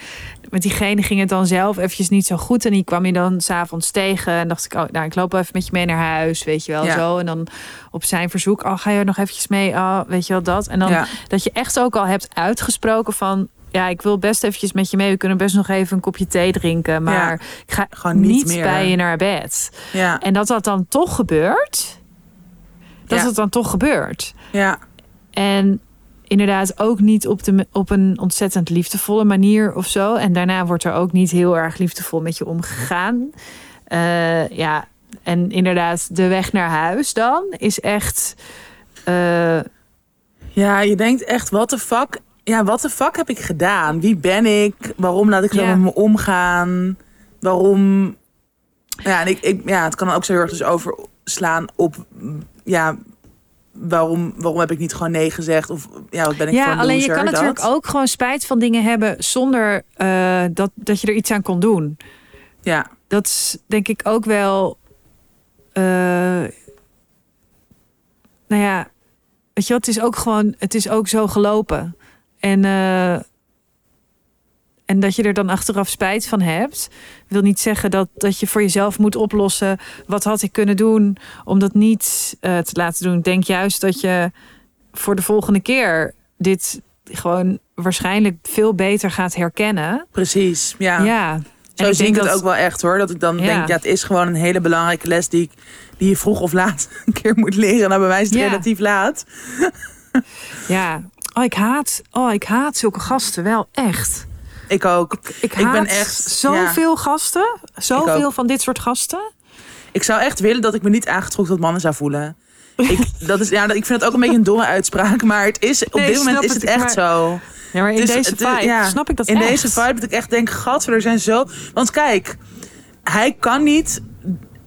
met diegene ging het dan zelf eventjes niet zo goed. En die kwam je dan s'avonds tegen. En dacht ik, oh, nou, ik loop wel even met je mee naar huis, weet je wel,
Ja.
zo. En dan op zijn verzoek, oh, ga je nog eventjes mee? Oh, weet je wel, dat. En dan
Ja.
dat je echt ook al hebt uitgesproken van... Ja, ik wil best eventjes met je mee. We kunnen best nog even een kopje thee drinken. Maar ik ga
Gewoon niet
niet,
meer.
bij je naar bed.
Ja.
En dat dat dan toch gebeurt. Dat
Ja.
het dan toch gebeurt.
ja.
En inderdaad ook niet op, de, op een ontzettend liefdevolle manier of zo. En daarna wordt er ook niet heel erg liefdevol met je omgegaan. Eh, ja, en inderdaad, de weg naar huis dan is echt... eh,
Ja, je denkt echt, wat de fuck? Ja, wat de fuck heb ik gedaan? Wie ben ik? Waarom laat ik zo met me omgaan? Waarom? Ja, en ik, ik, ja, het kan ook zo heel erg dus overslaan op, ja, waarom, waarom heb ik niet gewoon nee gezegd? Of ja, wat ben ik voor
ja,
een
alleen je kan natuurlijk ook gewoon spijt van dingen hebben zonder eh, dat, dat je er iets aan kon doen.
Ja,
Dat is denk ik ook wel. eh, nou ja, weet je wat? Het is ook gewoon, het is ook zo gelopen. En, eh, en dat je er dan achteraf spijt van hebt, wil niet zeggen dat, dat je voor jezelf moet oplossen. Wat had ik kunnen doen om dat niet eh, te laten doen? Ik Denk juist dat je voor de volgende keer dit gewoon waarschijnlijk veel beter gaat herkennen.
precies. Ja.
Ja.
Zo
En
zie ik het
dat-
ook wel echt hoor. Dat ik dan
Ja.
denk, ja, het is gewoon een hele belangrijke les die, ik, die je vroeg of laat *laughs* een keer moet leren. Nou, bij mij is het
Ja.
relatief laat.
Ja, oh, ik haat, oh, ik haat zulke gasten wel echt.
Ik ook.
Ik
ben echt-
zoveel gasten, zoveel van dit soort gasten.
Ik zou echt willen dat ik me niet aangetrokken tot mannen zou voelen. *laughs* Ik, dat is, ja, ik vind het ook een beetje een domme uitspraak, maar het is, op
Nee,
dit moment is
het,
echt
maar-
zo.
Ja, maar in deze vibe
ja,
snap ik dat
In
echt.
deze vibe dat ik echt denk, gadver, er zijn zo... Want kijk, hij kan niet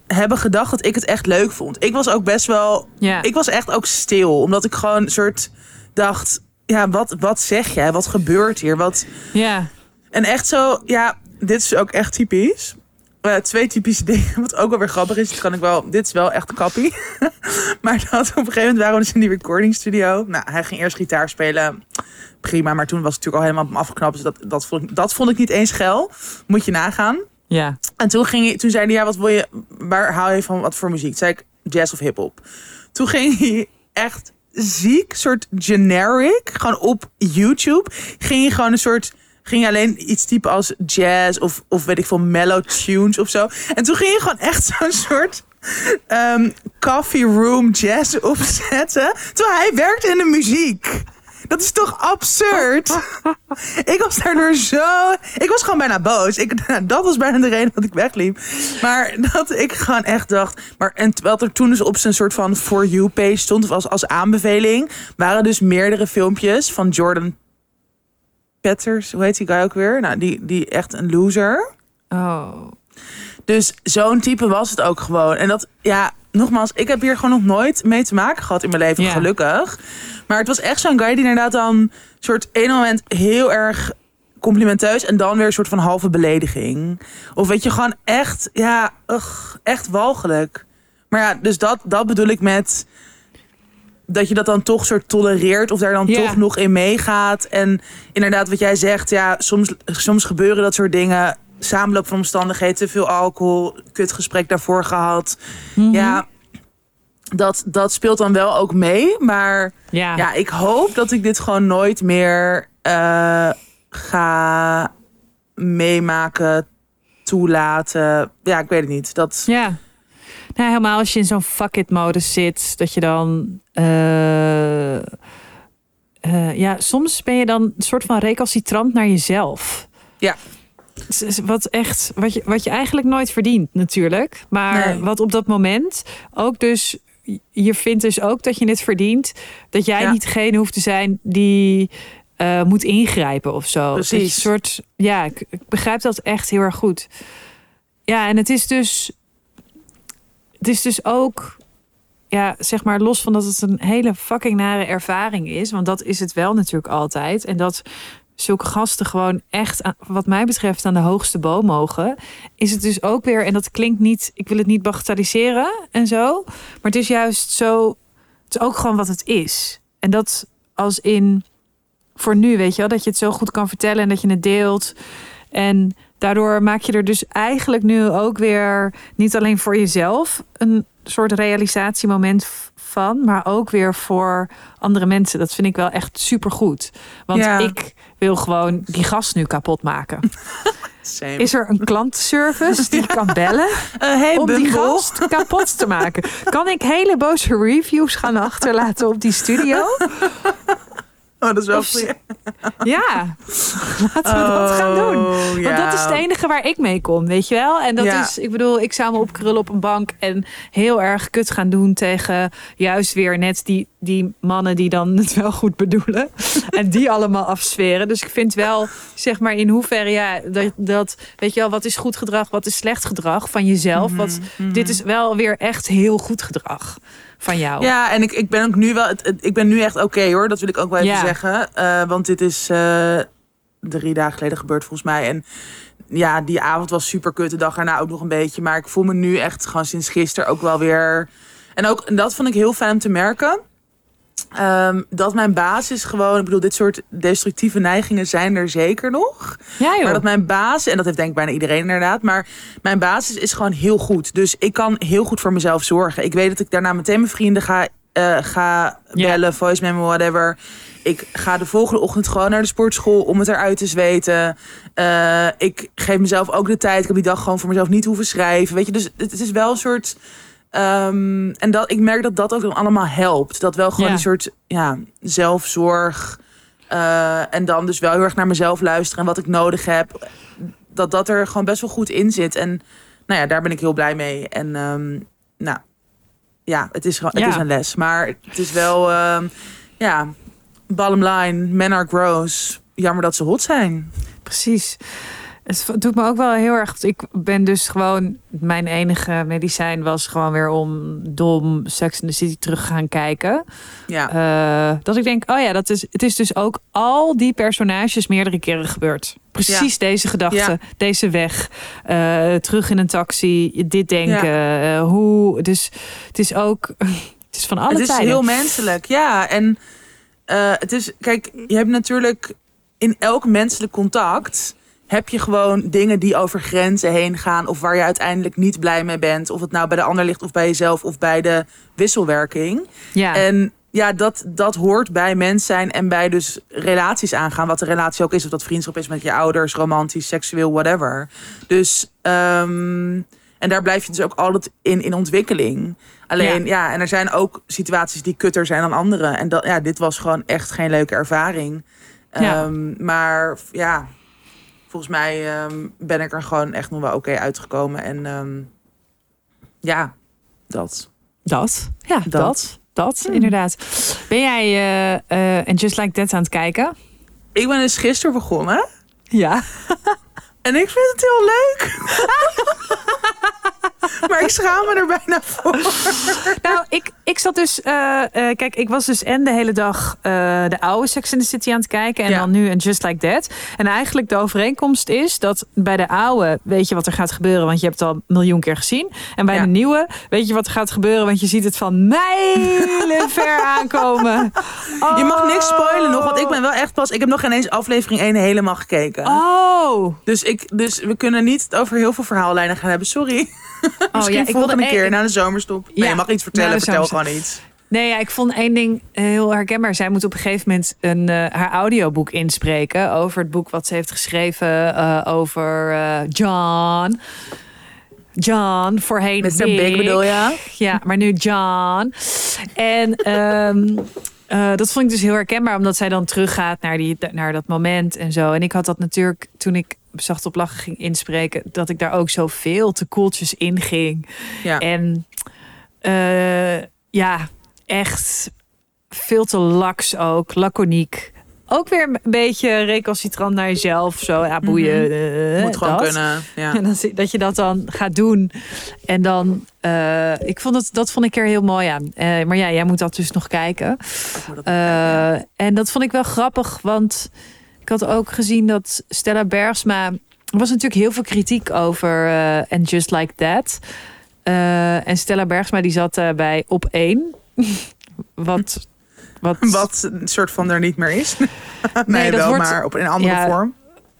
hebben gedacht dat ik het echt leuk vond. Ik was ook best wel...
Ja.
Ik was echt ook stil, omdat ik gewoon een soort dacht... Ja, wat, wat zeg jij? Wat gebeurt hier? Wat...
Ja,
En echt zo, ja, dit is ook echt typisch. Eh, twee typische *laughs* dingen, wat ook wel weer grappig is. Kan ik wel, dit is wel echt kappie. *laughs* maar dat op een gegeven moment waren we dus in die recording studio. Nou, hij ging eerst gitaar spelen. Prima, maar toen was het natuurlijk al helemaal op hem afgeknapt. Dus dat, dat, vond ik, dat vond ik niet eens geil. Moet je nagaan.
ja,
En toen, ging hij, toen zei hij, ja, wat wil je, waar hou je van, wat voor muziek? Toen zei ik, jazz of hip-hop. Toen ging hij echt ziek, soort generic, gewoon op YouTube, ging hij gewoon een soort, ging hij alleen iets typen als jazz of, of weet ik veel, mellow tunes of zo. En toen ging je gewoon echt *laughs* zo'n soort ehm, coffee room jazz opzetten, terwijl hij werkte in de muziek. Dat is toch absurd? *laughs* ik was daardoor zo. Ik was gewoon bijna boos. Ik, *laughs* dat was bijna de reden dat ik wegliep. Maar dat ik gewoon echt dacht. Maar en terwijl er toen dus op zijn soort van For You page stond, of als, als aanbeveling, waren dus meerdere filmpjes van Jordan Petters. Hoe heet die guy ook weer? Nou, die, die echt een loser.
oh.
Dus zo'n type was het ook gewoon. En dat, ja, nogmaals, ik heb hier gewoon nog nooit mee te maken gehad in mijn leven,
Ja.
gelukkig. Maar het was echt zo'n guy die inderdaad dan soort één moment heel erg complimenteus en dan weer een soort van halve belediging. Of weet je, gewoon echt, ja, ugh, echt walgelijk. Maar ja, dus dat, dat bedoel ik met dat je dat dan toch soort tolereert of daar dan toch nog in meegaat. En inderdaad, wat jij zegt, ja, soms, soms gebeuren dat soort dingen. Samenloop van omstandigheden, te veel alcohol, kutgesprek daarvoor gehad.
Mhm.
Ja, dat, dat speelt dan wel ook mee. Maar
Ja.
ja, ik hoop dat ik dit gewoon nooit meer eh, ga meemaken, toelaten. Ja, ik weet het niet. Dat,
Ja. Nou, helemaal als je in zo'n fuck it modus zit, dat je dan. eh, eh, ja, soms ben je dan een soort van recalcitrant naar jezelf.
Ja.
Wat echt, wat je, wat je eigenlijk nooit verdient, natuurlijk. Maar
Nee.
wat op dat moment ook dus. Je vindt dus ook dat je het verdient. Dat jij
Ja.
niet degene hoeft te zijn die eh, moet ingrijpen of zo.
Precies.
een soort, ja, ik, ik begrijp dat echt heel erg goed. Ja, en het is dus het is dus ook, ja, zeg maar, los van dat het een hele fucking nare ervaring is. Want dat is het wel natuurlijk altijd. En dat zulke gasten gewoon echt, wat mij betreft, aan de hoogste boom mogen. Is het dus ook weer, en dat klinkt niet, ik wil het niet bagatelliseren en zo. Maar het is juist zo, het is ook gewoon wat het is. En dat als in, voor nu, weet je wel, dat je het zo goed kan vertellen en dat je het deelt. En daardoor maak je er dus eigenlijk nu ook weer niet alleen voor jezelf een soort realisatiemoment van, maar ook weer voor andere mensen. Dat vind ik wel echt supergoed. Want
Ja.
ik wil gewoon die gast nu kapot maken. *laughs*
Same.
Is er een klantenservice die *laughs* kan bellen
hey,
om die gast kapot te maken? Kan ik hele boze reviews gaan achterlaten op die studio? *laughs*
Oh, dat is wel goeie. *laughs*
Ja, laten we dat gaan doen.
Oh,
Want
ja.
dat is het enige waar ik mee kom, weet je wel? En dat
Ja.
is, ik bedoel, ik zou me opkrullen op een bank en heel erg kut gaan doen tegen juist weer net die, die mannen die dan het wel goed bedoelen. *laughs* en die allemaal afsferen. Dus ik vind wel, zeg maar, in hoeverre, ja, dat, dat weet je wel, wat is goed gedrag, wat is slecht gedrag van jezelf.
Mhm,
Wat, Dit is wel weer echt heel goed gedrag van jou.
Ja, en ik, ik ben ook nu wel. Ik ben nu echt oké hoor. Dat wil ik ook wel even
Ja.
zeggen. Eh, want dit is eh, drie dagen geleden gebeurd volgens mij. En ja, die avond was super kut. De dag erna ook nog een beetje. Maar ik voel me nu echt gewoon sinds gisteren ook wel weer. En ook en dat vond ik heel fijn om te merken. Ehm, dat mijn basis gewoon, ik bedoel, dit soort destructieve neigingen zijn er zeker nog.
ja joh.
Maar dat mijn basis, en dat heeft denk ik bijna iedereen inderdaad, maar mijn basis is gewoon heel goed. Dus ik kan heel goed voor mezelf zorgen. Ik weet dat ik daarna meteen mijn vrienden ga, eh, ga bellen, voice memo, whatever. Ik ga de volgende ochtend gewoon naar de sportschool om het eruit te zweten. Eh, ik geef mezelf ook de tijd. Ik heb die dag gewoon voor mezelf niet hoeven schrijven. Weet je, dus het, het is wel een soort. Ehm, en dat, ik merk dat dat ook dan allemaal helpt. Dat wel gewoon
Ja.
een soort ja, zelfzorg. eh, en dan dus wel heel erg naar mezelf luisteren en wat ik nodig heb. Dat dat er gewoon best wel goed in zit. En nou ja, daar ben ik heel blij mee. En ehm, nou, ja, het is, gewoon, het
Ja.
is een les. Maar het is wel, ehm, ja, bottom line, men are gross. Jammer dat ze hot zijn.
Precies. Het doet me ook wel heel erg. Ik ben dus gewoon. Mijn enige medicijn was gewoon weer om dom Sex in the City terug gaan kijken.
Ja,
Eh, dat ik denk, oh ja, dat is, het is dus ook al die personages meerdere keren gebeurd. Precies deze gedachte,
Ja.
deze weg, eh, terug in een taxi, dit denken. eh, hoe, dus het is ook, *laughs* het is van alle
het is
tijden.
heel menselijk. Ja, en het is, kijk, je hebt natuurlijk in elk menselijk contact heb je gewoon dingen die over grenzen heen gaan of waar je uiteindelijk niet blij mee bent. Of het nou bij de ander ligt of bij jezelf of bij de wisselwerking.
ja.
En ja, dat, dat hoort bij mens zijn en bij dus relaties aangaan. Wat de relatie ook is. Of dat vriendschap is met je ouders, romantisch, seksueel, whatever. Dus, ehm, en daar blijf je dus ook altijd in, in ontwikkeling. Alleen, ja. en er zijn ook situaties die kutter zijn dan andere. En dat, ja, dit was gewoon echt geen leuke ervaring.
Ja.
Ehm, maar ja, volgens mij ehm, ben ik er gewoon echt nog wel oké uitgekomen. En ehm, ja, dat.
dat, ja, dat,
Dat.
dat,
Hmm.
inderdaad. Ben jij eh, eh, en Just Like That aan het kijken?
Ik ben dus gisteren begonnen.
Ja. *laughs*
En ik vind het heel leuk. *laughs* maar ik schaam me er bijna voor.
Nou, ik, ik zat dus... eh, eh, kijk, ik was dus en de hele dag eh, de oude Sex in the City aan het kijken... en
Ja.
dan nu een Just Like That. En eigenlijk de overeenkomst is dat bij de oude... weet je wat er gaat gebeuren, want je hebt het al een miljoen keer gezien. En bij
Ja.
de nieuwe weet je wat er gaat gebeuren... want je ziet het van mijlen *laughs* ver aankomen.
Je mag niks spoilen nog, want ik ben wel echt pas... Ik heb nog geen eens aflevering 1 helemaal gekeken.
Oh,
Dus, ik, dus we kunnen niet over heel veel verhaallijnen gaan hebben. Sorry. *laughs*
oh
Misschien
ja, ik
volgende
wilde
keer na de zomerstop. Nee,
Ja,
je mag iets vertellen. Vertel gewoon iets.
Nee, ja, ik vond één ding heel herkenbaar. Zij moet op een gegeven moment een, eh, haar audioboek inspreken over het boek wat ze heeft geschreven eh, over eh, John. John, voorheen
Mr. Big bedoel je?
Ja, maar nu John. En ehm, eh, dat vond ik dus heel herkenbaar, omdat zij dan teruggaat naar, die, naar dat moment en zo. En ik had dat natuurlijk toen ik zacht op lachen ging inspreken, dat ik daar ook zo veel te koeltjes in ging.
Ja.
En eh, ja, echt veel te laks ook, laconiek. Ook weer een beetje recalcitrant naar jezelf. Zo, ja, boeien. eh,
Mhm. Moet gewoon
dat.
kunnen. Ja. *laughs*
En dat, dat je dat dan gaat doen. En dan, eh, ik vond het, dat vond ik er heel mooi aan. Eh, maar ja, jij moet dat dus nog kijken. Eh, en dat vond ik wel grappig, want ik had ook gezien dat Stella Bergsma. Er was natuurlijk heel veel kritiek over eh And Just Like That. Eh, en Stella Bergsma die zat eh, bij Op 1. *laughs* wat, wat,
Wat een soort van er niet meer is. *laughs* nee,
dat
wel,
wordt-
maar op een andere
ja,
vorm.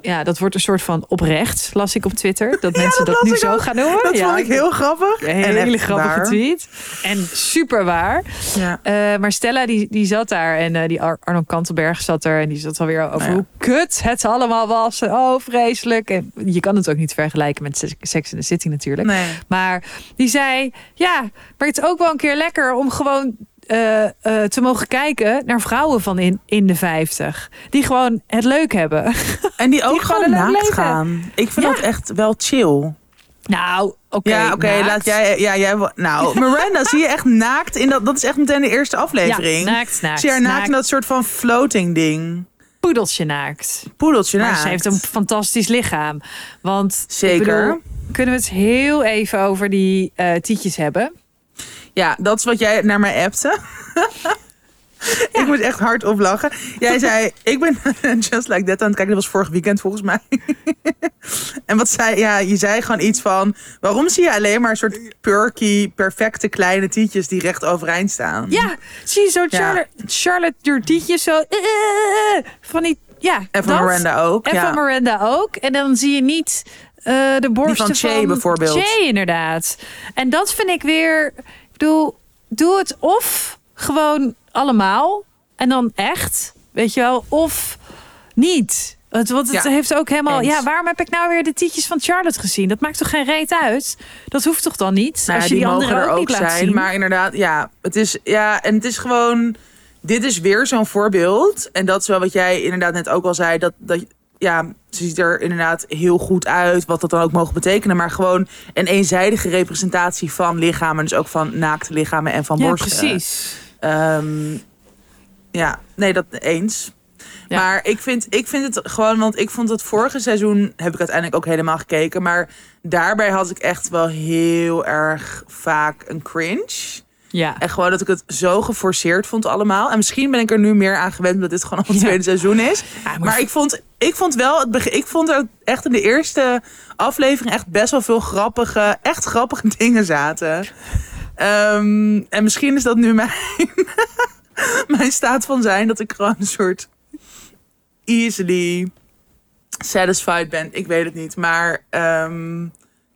Ja, dat wordt een soort van oprecht, las ik op Twitter. Dat mensen
dat
nu zo
ook.
gaan noemen.
Dat
ja,
vond ik heel grappig.
Een
en
hele grappige
waar.
tweet. En super waar.
Ja.
Eh, maar Stella die, die zat daar en eh, die Ar Arno Kantelberg zat er en die zat alweer over
Nou ja.
hoe kut het allemaal was. Oh, vreselijk. En je kan het ook niet vergelijken met Se- Sex in the City natuurlijk.
Nee.
Maar die zei, ja, maar het is ook wel een keer lekker om gewoon eh, eh, te mogen kijken naar vrouwen van in, in de 50. Die gewoon het leuk hebben. *laughs*
En die ook
Die
gewoon naakt
leven.
gaan. Ik vind
Ja.
dat echt wel chill.
Nou, oké.
ja, oké, laat jij. Ja, jij. Nou, *laughs* Miranda zie je echt naakt in dat. Dat is echt meteen de eerste aflevering.
Ja, naakt, naakt.
zie je haar naakt,
naakt.
in dat soort van floating ding.
Poedeltje naakt.
Poedeltje
Maar
naakt.
ze heeft een fantastisch lichaam. Want
Zeker.
Bedoel, kunnen we het heel even over die eh tietjes hebben?
Ja, dat is wat jij naar mij appte. *laughs* Ik moet echt hard oplachen. Jij zei, *laughs* ik ben *laughs* Just Like That aan het kijken. Dat was vorig weekend volgens mij. en wat zei, ja, je zei gewoon iets van... Waarom zie je alleen maar een soort perky, perfecte kleine tietjes die recht overeind staan?
Ja, zie je zo
Ja.
Charlotte, Charlotte door tietjes zo. eh, eh, eh, van die, ja,
En van
dat.
Miranda ook.
En
ja.
van Miranda ook. En dan zie je niet de borsten
van Che bijvoorbeeld.
Che inderdaad. En dat vind ik weer... Bedoel, doe het of gewoon allemaal. En dan echt, weet je wel. Of niet. Het, want het
Ja,
heeft ook helemaal...
eens.
Ja, waarom heb ik nou weer de tietjes van Charlotte gezien? Dat maakt toch geen reet uit? Dat hoeft toch dan niet?
Nou,
als je
die,
die,
mogen
andere
er
ook,
ook
niet laat
zijn.
zien.
Maar inderdaad, ja, het is, ja, en het is gewoon. Dit is weer zo'n voorbeeld. En dat is wel wat jij inderdaad net ook al zei. Dat, dat ja, ze ziet er inderdaad heel goed uit. Wat dat dan ook mogen betekenen. Maar gewoon een eenzijdige representatie van lichamen. Dus ook van naakte lichamen en van
ja,
borsten.
precies.
Ehm, ja, nee, dat eens.
Ja.
Maar ik vind, ik vind het gewoon, want ik vond het vorige seizoen, heb ik uiteindelijk ook helemaal gekeken. Maar daarbij had ik echt wel heel erg vaak een cringe.
Ja.
En gewoon dat ik het zo geforceerd vond allemaal. En misschien ben ik er nu meer aan gewend omdat dit gewoon al het
Ja.
tweede seizoen is.
Ja, maar-
Maar ik vond, ik vond wel, het begin, ik vond er echt in de eerste aflevering echt best wel veel grappige, echt grappige *laughs* dingen zaten. Ehm, en misschien is dat nu mijn, *laughs* mijn staat van zijn, dat ik gewoon een soort easily satisfied ben. Ik weet het niet, maar ehm,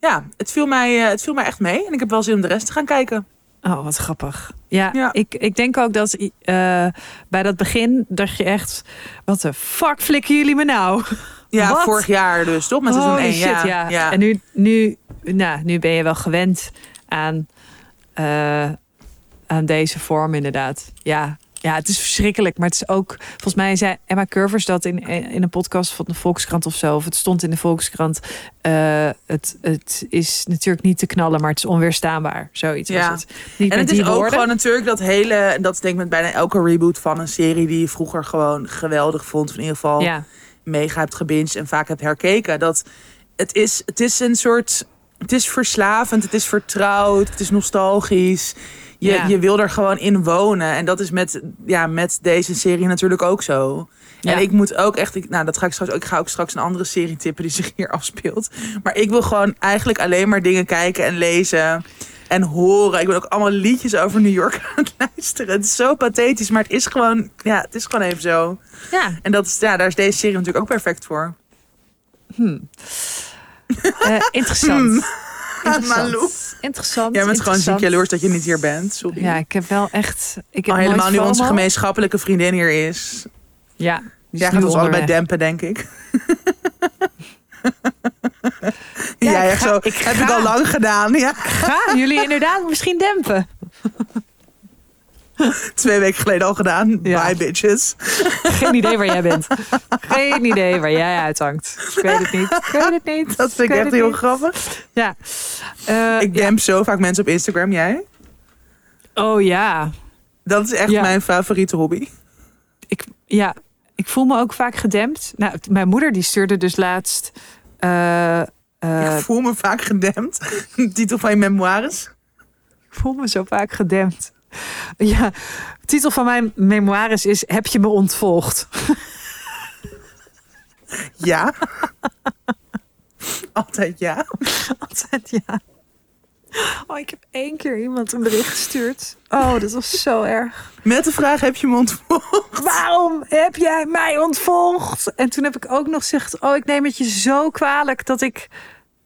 ja, het viel, mij, eh, het viel mij echt mee. En ik heb wel zin om de rest te gaan kijken.
Oh, wat grappig. Ja,
Ja.
Ik, ik denk ook dat eh, bij dat begin dacht je echt... Wat de fuck flikken jullie me nou? *laughs*
Ja,
Wat?
vorig jaar dus, toch? Met seizoen
Holy
1.
shit,
ja.
ja.
ja.
En nu, nu, nou, nu ben je wel gewend aan, eh, aan deze vorm inderdaad. Ja. Ja, het is verschrikkelijk. Maar het is ook... Volgens mij zei Emma Curvers dat in, in een podcast van de Volkskrant of zo. Of het stond in de Volkskrant. eh, het, het is natuurlijk niet te knallen, maar het is onweerstaanbaar. Zoiets
Ja.
was het. Niet
En het is ook
woorden.
gewoon natuurlijk dat hele... en Dat is denk ik met bijna elke reboot van een serie... die je vroeger gewoon geweldig vond. Of in ieder geval
Ja,
mega hebt gebinged en vaak hebt herkeken. Dat het is, het is een soort... Het is verslavend, het is vertrouwd, het is nostalgisch. Je,
Ja.
je wil er gewoon in wonen. En dat is met, ja, met deze serie natuurlijk ook zo.
Ja.
En ik moet ook echt, ik, nou dat ga ik straks ook. Ik ga ook straks een andere serie tippen die *laughs* zich hier afspeelt. Maar ik wil gewoon eigenlijk alleen maar dingen kijken en lezen en horen. Ik ben ook allemaal liedjes over New York *laughs* aan het luisteren. Het is zo pathetisch, maar het is gewoon, ja, het is gewoon even zo.
Ja,
En dat is, ja, daar is deze serie natuurlijk ook perfect voor.
eh, interessant. Interessant. *laughs*
Malou.
Interessant.
Jij bent gewoon ziek
interessant.
jaloers dat je niet hier bent. Sorry.
Ja, ik heb wel echt. Ik heb
Al helemaal nu onze gemeenschappelijke vriendin hier is.
Ja, die
Jij gaat ons allebei dempen, denk ik.
Ja, ik
echt zo,
ik
heb
ga.
ik al lang gedaan. Ja.
Gaan jullie inderdaad misschien dempen? *laughs*
Twee weken geleden al gedaan.
Ja.
Bye, bitches.
Geen idee waar jij bent. *laughs* Geen idee waar jij uithangt. Ik weet het niet. Ik weet het niet.
Dat vind ik echt heel
niet.
grappig.
Ja. Eh,
Ik
ja.
demp zo vaak mensen op Instagram. Jij?
Oh ja.
Dat is echt
Ja.
mijn favoriete hobby.
Ik, ja. Ik voel me ook vaak gedempt. Nou, mijn moeder die stuurde dus laatst. eh, eh,
ik voel me vaak gedempt. *laughs* Titel van je memoires.
ik voel me zo vaak gedempt. *laughs* Ja, de titel van mijn memoires is Heb je me ontvolgd? *laughs*
Ja. *laughs* Altijd ja.
Altijd ja. Oh, ik heb één keer iemand een bericht gestuurd. Oh, dat was zo erg.
Met de vraag, heb je me ontvolgd?
Waarom heb jij mij ontvolgd? En toen heb ik ook nog gezegd: Oh, ik neem het je zo kwalijk dat ik,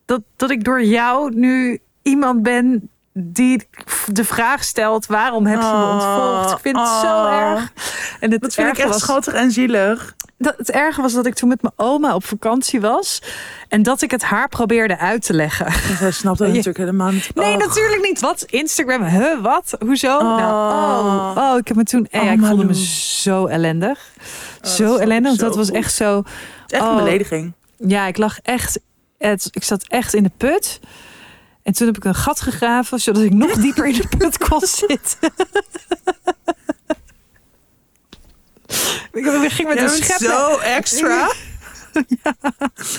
dat, dat ik door jou nu iemand ben die de vraag stelt: Waarom heb je me
Oh,
ontvolgd? Ik vind het zo
oh.
erg. En het
Dat vind ik echt
was,
schattig en zielig.
dat, het erge was dat ik toen met mijn oma op vakantie was en dat ik het haar probeerde uit te leggen.
En zij snapt dat *laughs*
Ja.
natuurlijk helemaal niet.
Nee, natuurlijk niet. Wat? Instagram? Huh? Wat? Hoezo?
Oh.
Nou, oh, oh, ik heb me toen. eh,
Oh,
ja, ik voelde me zo ellendig.
dat
zo ellendig.
zo
dat was
goed.
echt zo.
Het is echt
Oh.
een belediging.
Ja, ik lag echt. Het, ik zat echt in de put. En toen heb ik een gat gegraven, zodat ik nog dieper in de put kon zitten. ik ging met een schep.
zo extra.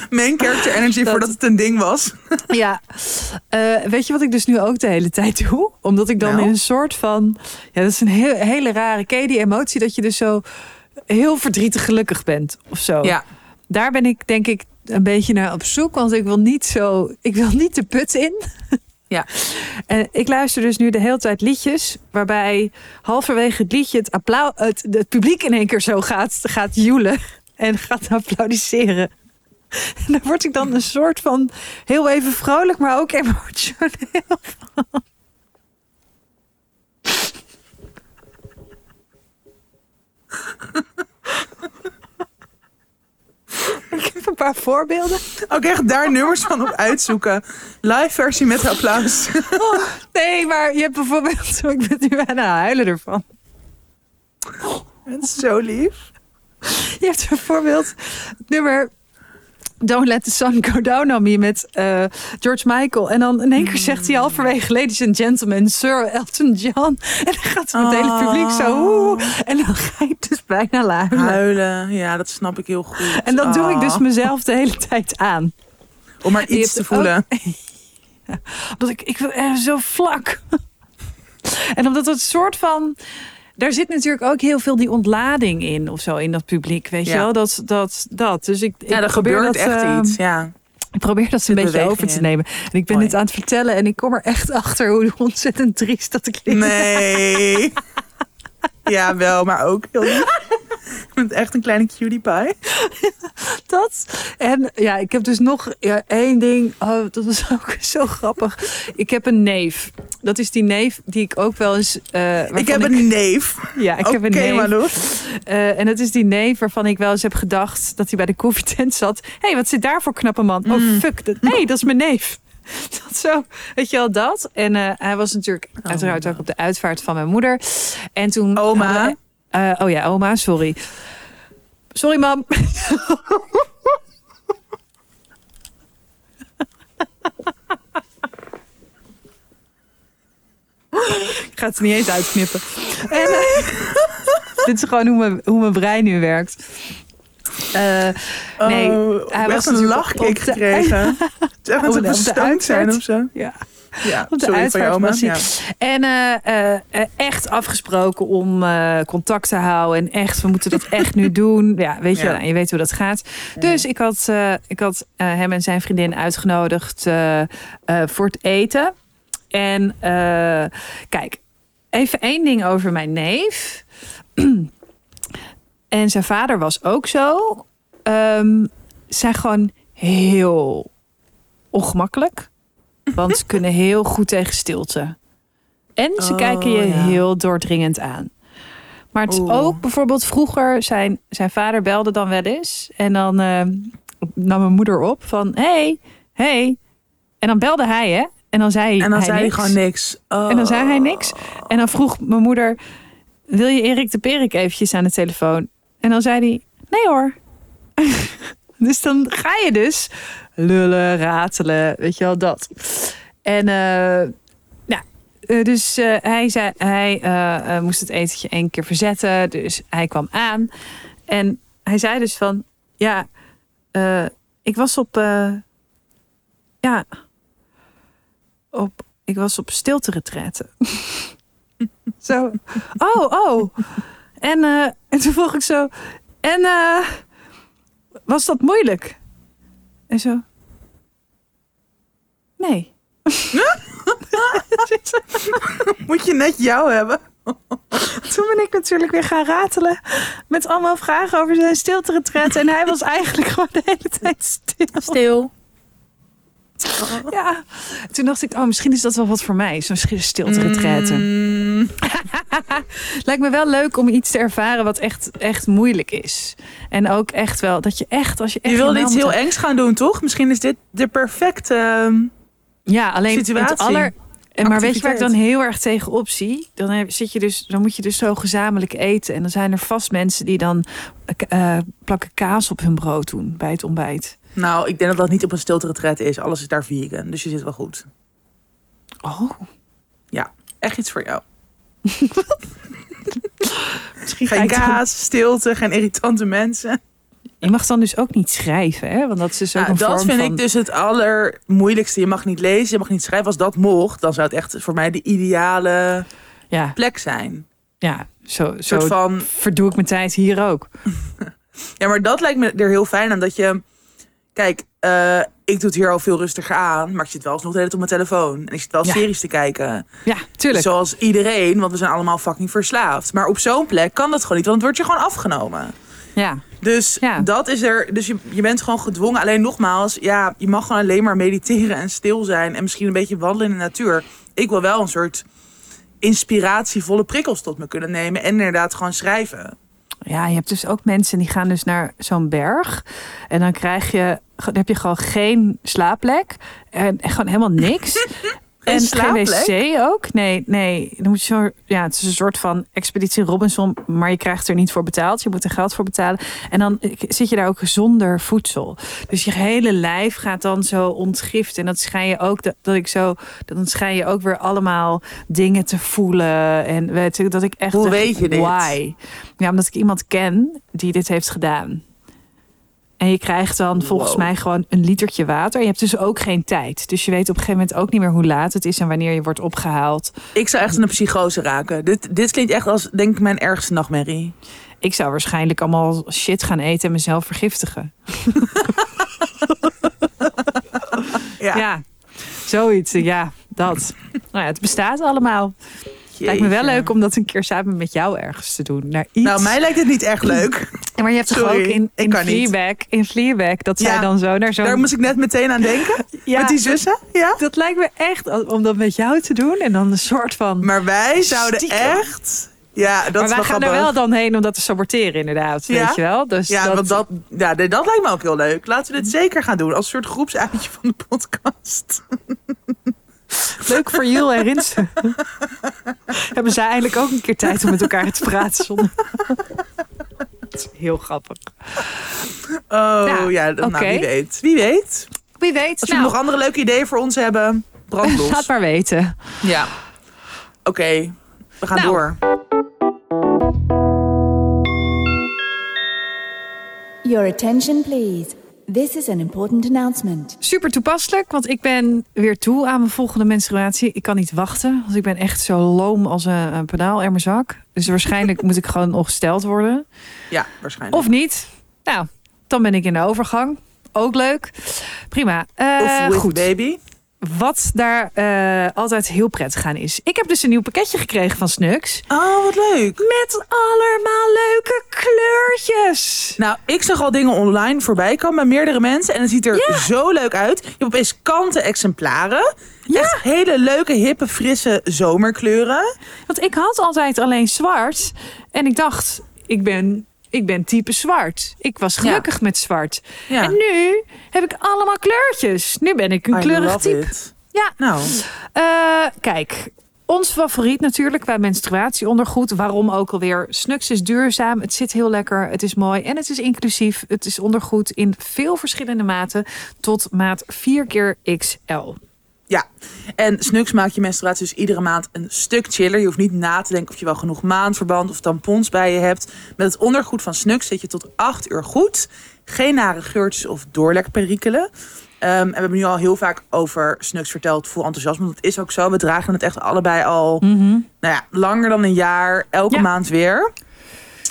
Main character energy
Dat-
voordat het een ding was.
Ja, Eh, weet je wat ik dus nu ook de hele tijd doe? Omdat ik dan
Nou?
in een soort van... Ja, dat is een heel, hele rare... Ken die emotie dat je dus zo heel verdrietig gelukkig bent of zo?
Ja.
Daar ben ik denk ik een beetje naar op zoek. Want ik wil niet zo... Ik wil niet de put in.
Ja. *laughs*
En ik luister dus nu de hele tijd liedjes... waarbij halverwege het liedje het, applaus, het, het publiek in één keer zo gaat, gaat joelen... en gaat applaudisseren. En daar word ik dan een soort van heel even vrolijk, maar ook emotioneel. *laughs* Ik heb een paar voorbeelden.
Ook echt daar nummers van op uitzoeken. Live versie met applaus. *laughs*
Nee, maar je hebt bijvoorbeeld... *laughs* Ik ben nu aan het huilen ervan.
Het is zo lief.
Je hebt bijvoorbeeld nummer Don't Let the Sun Go Down on Me met eh, George Michael. En dan in één keer zegt hij halverwege Ladies and Gentlemen, Sir Elton John. *laughs* En dan gaat het hele publiek zo oeh. En dan ga je dus bijna huilen.
Huilen, ja, dat snap ik heel goed.
En dat doe ik dus
Oh.
mezelf de hele tijd aan.
Om maar iets te voelen. *laughs*
Ja, omdat ik, ik wil er zo vlak. *laughs* en omdat het soort van. Daar zit natuurlijk ook heel veel die ontlading in of zo in dat publiek, weet je wel? Dat, dat, dat. Dus ik,
Ja, er gebeurt
dat,
echt
eh,
iets. Ja.
Ik probeer dat een beetje over te nemen. En ik ben
Mooi.
dit aan het vertellen en ik kom er echt *laughs* achter hoe ontzettend triest dat ik.
Nee. *laughs* ja, wel, maar ook heel. *laughs* Je bent echt een kleine cutie pie. *laughs*
dat. En ja, ik heb dus nog ja, één ding. Oh, dat was *laughs* ook zo grappig. Ik heb een neef. Dat is die neef die ik ook wel eens. eh,
Ik heb een neef.
Ja, ik heb een neef.
Malou.
Eh, en dat is die neef waarvan ik wel eens heb gedacht dat hij bij de koffietent zat. Hé, hey, wat zit daar voor knappe man? Oh,
Mm.
fuck. Dat, nee, dat is mijn neef. Dat zo, weet je wel, dat. En eh, hij was natuurlijk uiteraard ook op de uitvaart van mijn moeder. En toen...
Oma.
Eh, oh ja, oma, sorry. Sorry, mam. *laughs* Ik ga het niet eens uitknippen. En, eh, *laughs* dit is gewoon hoe mijn, hoe mijn brein nu werkt. Eh, nee,
oh,
hij was
was een lachkick gekregen. *laughs* Het is echt
Oh,
dat ze zijn of zo.
ja.
Ja,
Op de
sorry van je oma.
uitvaart was
Ja.
En eh, eh, eh, echt afgesproken om contact te houden. En echt, we moeten dat *laughs* echt nu doen. Ja, weet je,
Ja.
je weet hoe dat gaat. Dus ik had, ik had hem en zijn vriendin uitgenodigd voor het eten. En kijk, even één ding over mijn neef. *clears throat* en zijn vader was ook zo. Ehm, zijn gewoon heel ongemakkelijk. Want ze kunnen heel goed tegen stilte. En ze
Oh,
kijken je
ja.
heel doordringend aan. Maar het is
Oeh.
ook bijvoorbeeld vroeger, zijn, zijn vader belde dan wel eens. En dan eh, nam mijn moeder op van, hey, hey. En dan belde hij, hè. En dan zei
En dan
hij
zei hij
niks.
gewoon niks. Oh.
En dan zei hij niks. En dan vroeg mijn moeder, wil je Erik de Perik eventjes aan de telefoon? En dan zei hij, nee hoor. *laughs* dus dan ga je dus lullen, ratelen, weet je wel, dat. En eh, ja, eh, dus eh, hij, zei, hij moest het etentje één keer verzetten. Dus hij kwam aan. En hij zei dus van, ja, ik was op, ja, op, ik was op stilte *laughs* zo, oh, oh. En, en toen vroeg ik zo, en was dat moeilijk? En zo, nee. *laughs*
Moet je net jou hebben? *laughs*
Toen ben ik natuurlijk weer gaan ratelen met allemaal vragen over zijn stilteretret. En hij was eigenlijk gewoon de hele tijd stil.
Stil.
Ja. Toen dacht ik, oh, misschien is dat wel wat voor mij. Zo'n stilteretret.
Mm, *laughs*
Lijkt me wel leuk om iets te ervaren wat echt, echt moeilijk is. En ook echt wel, dat je echt, als je echt...
je wilde iets heel engs gaan doen, toch? Misschien is dit de perfecte... ehm,
Ja, alleen
situatie.
het aller... En maar weet je waar ik dan heel erg tegenop zie? Dan, zit je dus, dan moet je dus zo gezamenlijk eten. En dan zijn er vast mensen die dan eh, plakken kaas op hun brood doen bij het ontbijt.
Nou, ik denk dat dat niet op een stilte is. Alles is daar vegan, dus je zit wel goed.
Oh,
Echt iets voor jou. *laughs*
misschien
Geen
dan-
kaas, stilte, geen irritante mensen.
Je mag dan dus ook niet schrijven, hè? Want dat is dus ook
Nou,
een
dat vind
van...
ik dus het allermoeilijkste. Je mag niet lezen, je mag niet schrijven. Als dat mocht, dan zou het echt voor mij de ideale
Ja,
plek zijn.
ja zo, zo
soort van
verdoe ik mijn tijd hier ook. *laughs*
Ja, maar dat lijkt me er heel fijn aan. Dat je... Kijk, eh, ik doe het hier al veel rustiger aan. Maar ik zit wel eens nog de hele tijd op mijn telefoon. En ik zit wel
Ja.
series te kijken.
Ja, tuurlijk.
Zoals iedereen, want we zijn allemaal fucking verslaafd. Maar op zo'n plek kan dat gewoon niet, want het wordt je gewoon afgenomen.
Ja,
Dus
Ja.
dat is er. Dus je, je bent gewoon gedwongen. Alleen nogmaals, ja, je mag gewoon alleen maar mediteren en stil zijn. En misschien een beetje wandelen in de natuur. Ik wil wel een soort inspiratievolle prikkels tot me kunnen nemen. En inderdaad gewoon schrijven.
Ja, je hebt dus ook mensen die gaan dus naar zo'n berg. En dan krijg je, dan heb je gewoon geen slaapplek. En en gewoon helemaal niks. *laughs* en
slaapplek?
geen wc ook. Nee, nee. Dan moet je zo, ja, het is een soort van expeditie Robinson. Maar je krijgt er niet voor betaald. Je moet er geld voor betalen. En dan zit je daar ook zonder voedsel. Dus je hele lijf gaat dan zo ontgift. En dat schijn je ook, dat, dat ik zo, dan schijn je ook weer allemaal dingen te voelen. En weet ik, dat ik echt.
Hoe
dacht,
weet je dit?
Why? Ja, omdat ik iemand ken die dit heeft gedaan. En je krijgt dan volgens
Wow.
mij gewoon een litertje water. Je hebt dus ook geen tijd. Dus je weet op een gegeven moment ook niet meer hoe laat het is en wanneer je wordt opgehaald.
Ik zou echt een psychose raken. Dit, dit klinkt echt als, denk ik, mijn ergste nachtmerrie.
Ik zou waarschijnlijk allemaal shit gaan eten en mezelf vergiftigen. *laughs*
Ja,
Ja, zoiets. Ja, dat. Nou ja, het bestaat allemaal. Lijkt me wel
Jeetje.
leuk om dat een keer samen met jou ergens te doen. Naar iets.
Nou, mij lijkt het niet echt leuk.
Ja, *laughs* maar je hebt toch ook in, in. Fleabag, in Fleabag, dat zij
Ja,
dan zo naar zo'n...
Daar moest ik net meteen aan denken. *laughs*
ja,
Met die zussen. Ja.
Dat lijkt me echt om dat met jou te doen. En dan een soort van...
Maar wij zouden
Stiekem.
echt... Ja, dat
maar
is
wij gaan er wel dan heen om dat te saboteren inderdaad.
Ja?
Weet je wel? Dus
Ja,
dat,
want dat, ja, dat lijkt me ook heel leuk. Laten we dit zeker gaan doen. Als een soort groepsuitje van de podcast. *laughs*
leuk voor Jul en Rinsen. *laughs* Hebben zij eindelijk ook een keer tijd om met elkaar te praten zonder... *laughs* dat is heel grappig.
Oh
Ja,
ja, nou, wie weet. Wie weet.
Wie weet.
Als jullie
nou,
nog andere leuke ideeën voor ons hebben, brand los. *laughs*
laat maar weten.
Ja. Oké, we gaan
Nou.
door.
Your attention, please. This is an important announcement.
Super toepasselijk, want ik ben weer toe aan mijn volgende menstruatie. Ik kan niet wachten, want ik ben echt zo loom als een, een pedaal in mijn zak. Dus waarschijnlijk *laughs* moet ik gewoon ongesteld worden.
Ja, waarschijnlijk.
Of niet. Nou, dan ben ik in de overgang. Ook leuk. Prima. Eh,
Of with
goed.
baby.
Wat daar eh, altijd heel prettig aan is. Ik heb dus een nieuw pakketje gekregen van Snux.
Oh, wat leuk.
Met allemaal leuke kleurtjes.
Nou, ik zag al dingen online voorbij komen bij meerdere mensen. En het ziet er zo leuk uit. Je hebt opeens kanten exemplaren. Echt hele leuke, hippe, frisse zomerkleuren.
Want ik had altijd alleen zwart. En ik dacht, ik ben, ik ben type zwart. Ik was gelukkig met zwart.
Ja.
En nu heb ik allemaal kleurtjes. Nu ben ik een
I
kleurig type.
it.
Ja.
Nou,
Eh, kijk, ons favoriet natuurlijk bij menstruatieondergoed. Waarom ook alweer? Snux is duurzaam, het zit heel lekker, het is mooi en het is inclusief. Het is ondergoed in veel verschillende maten tot maat 4 keer XL.
Ja. En Snux maakt je menstruatie dus iedere maand een stuk chiller. Je hoeft niet na te denken of je wel genoeg maandverband of tampons bij je hebt. Met het ondergoed van Snux zit je tot 8 uur goed. Geen nare geurtjes of doorlekperikelen. Ehm, en we hebben nu al heel vaak over Snux verteld. Vol enthousiasme. Dat is ook zo. We dragen het echt allebei al nou ja, langer dan een jaar. Elke
Ja.
maand weer.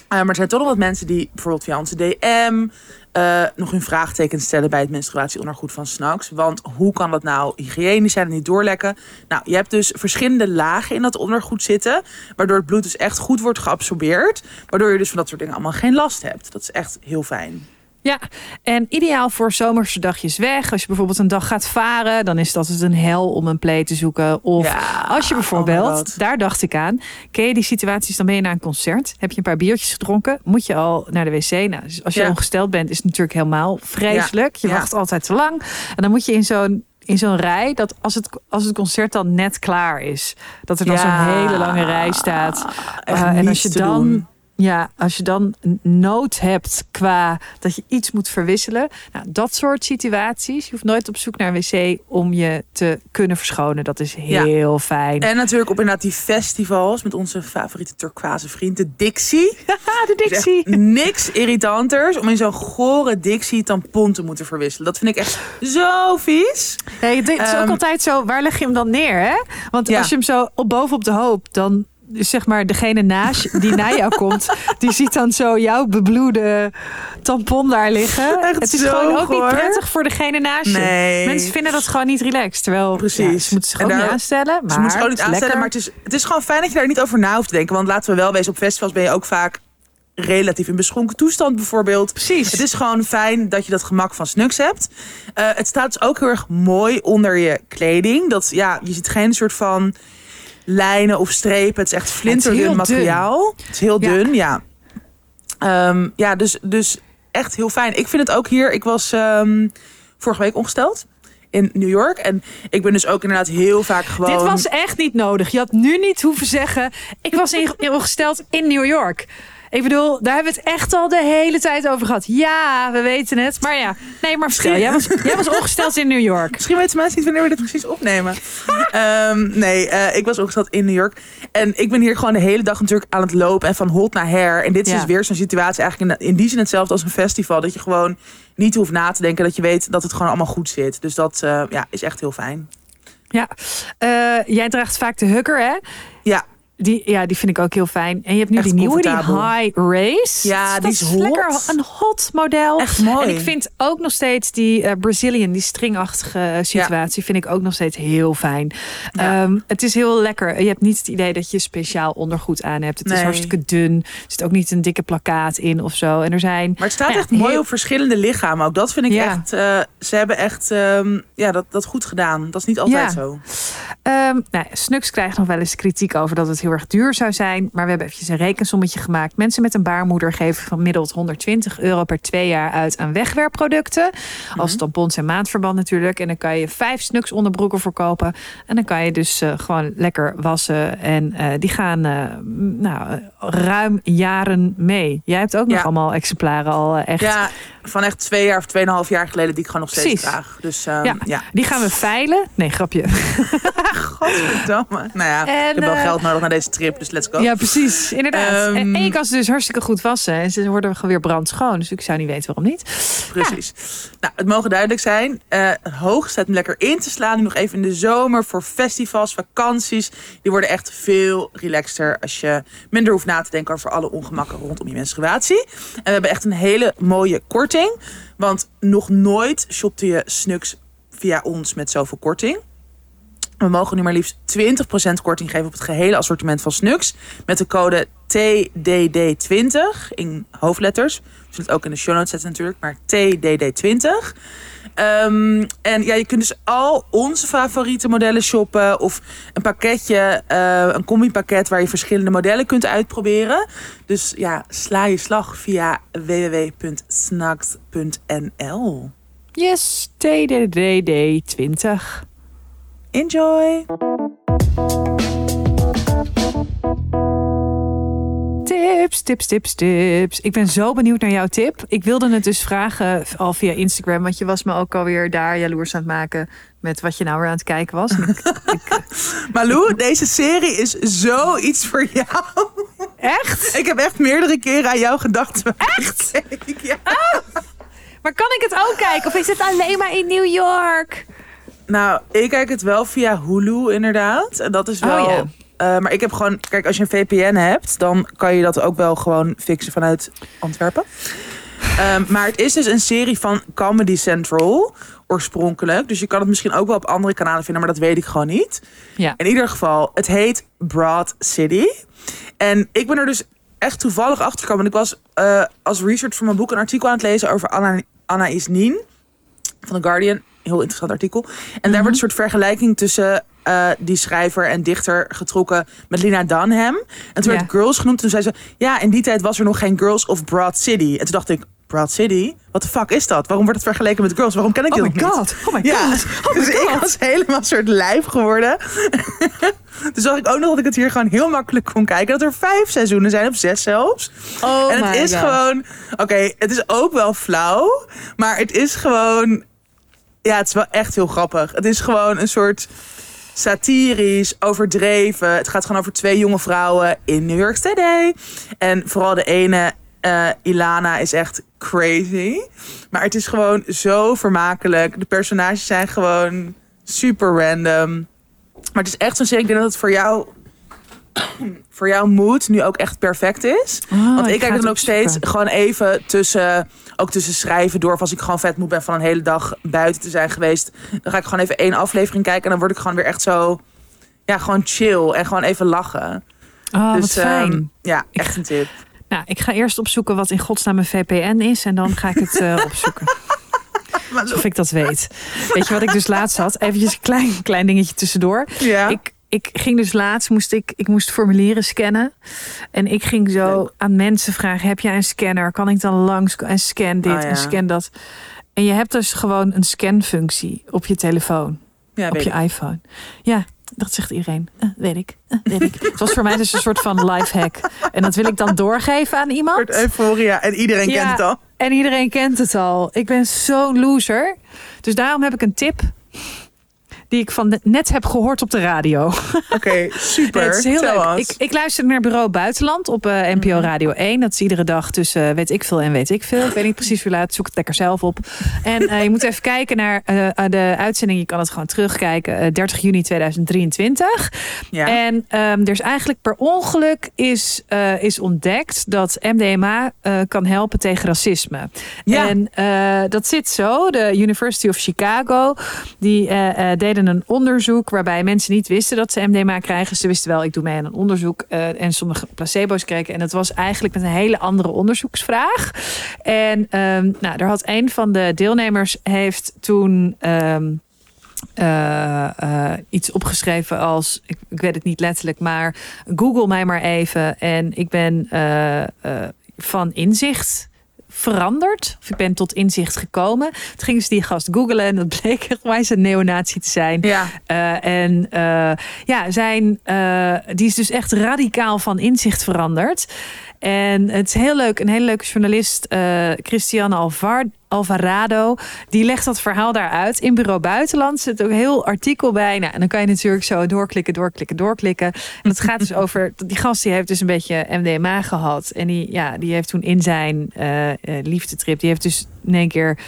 Eh, maar er zijn toch nog wat mensen die bijvoorbeeld via onze DM eh, nog hun vraagteken stellen bij het menstruatieondergoed van Snacks. Want hoe kan dat nou hygiënisch zijn en niet doorlekken? Nou, je hebt dus verschillende lagen in dat ondergoed zitten. Waardoor het bloed dus echt goed wordt geabsorbeerd. Waardoor je dus van dat soort dingen allemaal geen last hebt. Dat is echt heel fijn.
Ja, en ideaal voor zomerse dagjes weg. Als je bijvoorbeeld een dag gaat varen, dan is dat het een hel om een play te zoeken. Of
Ja,
als je bijvoorbeeld, daar dacht ik aan, ken je die situaties, dan ben je naar een concert, heb je een paar biertjes gedronken, moet je al naar de wc. Nou, dus als je
Ja.
ongesteld bent, is het natuurlijk helemaal vreselijk. Je wacht altijd te lang. En dan moet je in zo'n in zo'n rij, dat als het, als het concert dan net klaar is, dat er dan
Ja.
zo'n hele lange rij staat. Eh, en als je dan
doen.
Ja, als je dan nood hebt qua dat je iets moet verwisselen. Nou, dat soort situaties. Je hoeft nooit op zoek naar een wc om je te kunnen verschonen. Dat is heel fijn.
En natuurlijk op inderdaad die festivals met onze favoriete turquoise vriend, de Dixie. *laughs*
De Dixie.
niks irritanters om in zo'n gore Dixie tampon te moeten verwisselen. Dat vind ik echt zo vies.
Nee, het is ook
Ehm,
altijd zo, waar leg je hem dan neer? Hè? Want
Ja.
als je hem zo op boven op de hoop, dan zeg maar degene naast die naar jou komt, die ziet dan zo jouw bebloede tampon daar liggen.
Echt
het is gewoon ook niet prettig voor degene naast je.
Nee.
Mensen vinden dat gewoon niet relaxed. Terwijl
Precies.
ja, ze moeten zich
En
ook niet aanstellen. Maar
Ze moeten gewoon niet
het is
aanstellen,
lekker.
maar het is, het is gewoon fijn dat je daar niet over na hoeft te denken. Want laten we wel wezen, op festivals ben je ook vaak relatief in beschonken toestand bijvoorbeeld.
Precies.
Het is gewoon fijn dat je dat gemak van Snux hebt. Eh, het staat dus ook heel erg mooi onder je kleding. Dat, ja, je ziet geen soort van lijnen of strepen. Het is echt flinterdun
dun.
materiaal. Het is heel dun, ja. Ehm, ja, dus, dus echt heel fijn. Ik vind het ook hier. Ik was ehm, vorige week ongesteld in New York. En ik ben dus ook inderdaad heel vaak gewoon...
Dit was echt niet nodig. Je had nu niet hoeven zeggen. Ik was in- *laughs* ingesteld in New York. Ik bedoel, daar hebben we het echt al de hele tijd over gehad. Ja, we weten het. Maar ja, nee, maar vertel. Jij was, jij was ongesteld in New York. *laughs*
Misschien weten mensen niet wanneer we dit precies opnemen. *laughs* Ehm, nee, eh, ik was ongesteld in New York. En ik ben hier gewoon de hele dag natuurlijk aan het lopen. En van hot naar her. En dit is
Ja.
dus weer zo'n situatie eigenlijk in, in die zin hetzelfde als een festival. Dat je gewoon niet hoeft na te denken. Dat je weet dat het gewoon allemaal goed zit. Dus dat eh, ja, is echt heel fijn.
Ja, Eh, jij draagt vaak de hugger, hè?
Ja,
Die, ja, die vind ik ook heel fijn. En je hebt nu
Echt
die nieuwe, die. High Race.
Ja,
Dus
die
dat
is hot.
lekker een hot model.
Echt mooi.
En ik vind ook nog steeds die eh, Brazilian, die stringachtige situatie, vind ik ook nog steeds heel fijn.
Ja.
Ehm, het is heel lekker. Je hebt niet het idee dat je speciaal ondergoed aan hebt. Het is hartstikke dun. Er zit ook niet een dikke plakkaat in of zo. En er zijn.
maar het staat
nou ja,
echt mooi
heel-
op verschillende lichamen. Ook dat vind ik echt... eh, ze hebben echt ehm, ja, dat, dat goed gedaan. Dat is niet altijd
Ja.
zo.
Ehm, nou, Snux krijgt nog wel eens kritiek over dat het heel erg duur zou zijn. Maar we hebben eventjes een rekensommetje gemaakt. Mensen met een baarmoeder geven gemiddeld 120 euro per twee jaar uit aan wegwerpproducten. Als tampons en maandverband natuurlijk. En dan kan je vijf Snux onderbroeken verkopen. En dan kan je dus eh, gewoon lekker wassen. En eh, die gaan m, nou, ruim jaren mee. Jij hebt ook nog
Ja.
allemaal exemplaren al echt
Ja, van echt twee jaar of tweeënhalf jaar geleden die ik gewoon nog steeds
Precies.
draag. Dus ehm,
Ja.
ja.
Die gaan we veilen. Nee, grapje. *laughs*
Godverdamme. Nou ja,
En,
ik heb wel
eh,
geld nodig naar deze trip, dus let's go.
Ja, precies. Inderdaad. En, en je kan ze dus hartstikke goed wassen. En ze worden gewoon weer brandschoon. Dus ik zou niet weten waarom niet.
Precies. Nou, het mogen duidelijk zijn. eh hoog staat om lekker in te slaan. Nu nog even in de zomer voor festivals, vakanties. Die worden echt veel relaxter als je minder hoeft na te denken over alle ongemakken rondom je menstruatie. En we hebben echt een hele mooie Want nog nooit shopte je Snux via ons met zoveel korting. We mogen nu maar liefst 20% korting geven op het gehele assortiment van Snux. Met de code TDD20 in hoofdletters. We zullen het ook in de show notes zetten natuurlijk. Maar TDD20. Ehm, en ja, je kunt dus al onze favoriete modellen shoppen. Of een pakketje, eh, een combi-pakket waar je verschillende modellen kunt uitproberen. Dus ja, sla je slag via www.snags.nl.
Yes, TDDD20.
Enjoy!
Tips, tips, tips, tips. Ik ben zo benieuwd naar jouw tip. Ik wilde het dus vragen al via Instagram. Want je was me ook alweer daar jaloers aan het maken... met wat je nou weer aan het kijken was. En ik, *laughs* ik,
Malou, deze serie is zoiets voor jou.
echt? *laughs*
Ik heb echt meerdere keren aan jou gedacht. Echt? Ja.
Maar kan ik het ook kijken? Of is het alleen maar in New York?
Nou, ik kijk het wel via Hulu inderdaad. En dat is
Oh,
wel... eh, maar ik heb gewoon... Kijk, als je een VPN hebt... dan kan je dat ook wel gewoon fixen vanuit Antwerpen. Ehm, maar het is dus een serie van Comedy Central oorspronkelijk. Dus je kan het misschien ook wel op andere kanalen vinden... maar dat weet ik gewoon niet.
Ja.
In ieder geval, het heet Broad City. En ik ben er dus echt toevallig achter gekomen. Ik was eh, als research voor mijn boek een artikel aan het lezen over Anna, Anna Isnien van The Guardian. Heel interessant artikel. En daar wordt een soort vergelijking tussen eh, die schrijver en dichter getrokken met Lina Dunham. En toen
Ja.
werd Girls genoemd. Toen zei ze, ja, in die tijd was er nog geen Girls of Broad City. En toen dacht ik, Broad City? Wat de fuck is dat? Waarom wordt het vergeleken met Girls? Waarom ken ik
Oh
nog niet?
god. Oh my
Ja,
god. Oh my
dus ik was helemaal een soort lijf geworden. Toen *laughs* zag ik ook nog dat ik het hier gewoon heel makkelijk kon kijken. Dat er vijf seizoenen zijn, of zes zelfs.
Oh
en het
my
is
God.
gewoon... Oké, het is ook wel flauw. Maar het is gewoon... Ja, het is wel echt heel grappig. Het is gewoon een soort satirisch, overdreven. Het gaat gewoon over twee jonge vrouwen in New York City. En vooral de ene, eh, Ilana, is echt crazy. Maar het is gewoon zo vermakelijk. De personages zijn gewoon super random. Maar het is echt zo'n serie. Ik denk dat het voor jou, *clears throat* voor jouw mood nu ook echt perfect is.
Oh,
Want ik, kijk dan ook steeds gewoon even tussen, ook tussen schrijven door. Of als ik gewoon vet moe ben van een hele dag buiten te zijn geweest. Dan ga ik gewoon even één aflevering kijken. En dan word ik gewoon weer echt zo, ja, gewoon chill. En gewoon even lachen.
Oh, wat
dus
fijn.
ehm, ja, echt een tip.
Nou, ik ga eerst opzoeken wat in godsnaam een VPN is. En dan ga ik het eh, *laughs* opzoeken. Alsof ik dat weet. Weet je wat ik dus laatst had? Eventjes een klein, klein dingetje tussendoor.
Ja.
Ik, ik ging dus laatst, moest ik, ik moest formulieren scannen. En ik ging zo aan mensen vragen, heb jij een scanner? Kan ik dan langs en scan dit
Ah, ja.
en scan dat? En je hebt dus gewoon een scanfunctie op je telefoon,
ja,
op je
ik.
iPhone. Ja, dat zegt iedereen. Eh, weet ik, eh, weet ik. Het was voor mij dus een soort van lifehack. En dat wil ik dan doorgeven aan iemand.
euforia. En iedereen
Ja.
kent het al.
En iedereen kent het al. Ik ben zo'n loser. Dus daarom heb ik een tip. Die ik van net heb gehoord op de radio.
Oké, *laughs* super.
Nee, het is heel leuk. Ik, ik luister naar Bureau Buitenland op eh,
Mhm.
NPO Radio 1. Dat is iedere dag tussen eh, weet ik veel en weet ik veel. Ik weet niet precies hoe laat. Zoek het lekker zelf op. En eh, je moet even kijken naar de uitzending. Je kan het gewoon terugkijken. eh, 30 juni 2023.
ja.
En ehm, er is eigenlijk per ongeluk is, is ontdekt dat MDMA kan helpen tegen racisme.
Ja.
En dat zit zo. De University of Chicago die eh, deden een onderzoek waarbij mensen niet wisten dat ze MDMA krijgen. Ze wisten wel, ik doe mee aan een onderzoek eh, en sommige placebo's kregen. En dat was eigenlijk met een hele andere onderzoeksvraag. En ehm, nou, daar had een van de deelnemers heeft toen. ehm, eh, eh, iets opgeschreven als, ik, ik weet het niet letterlijk, maar Google mij maar even. En ik ben van inzicht veranderd. Of ik ben tot inzicht gekomen. Toen gingen ze die gast googlen en dat bleek echt een neonazi te zijn.
Ja.
Uh, en uh, ja, zijn, uh, die is dus echt radicaal van inzicht veranderd. En het is heel leuk. Een hele leuke journalist, Christiane Alvar, Alvarado, die legt dat verhaal daar uit. In Bureau Buitenland zit ook een heel artikel bij. Nou, en dan kan je natuurlijk zo doorklikken, doorklikken, doorklikken. En het gaat dus *laughs* over. Die gast die heeft dus een beetje MDMA gehad. En die, ja, die heeft toen in zijn uh, liefdetrip, die heeft dus in één keer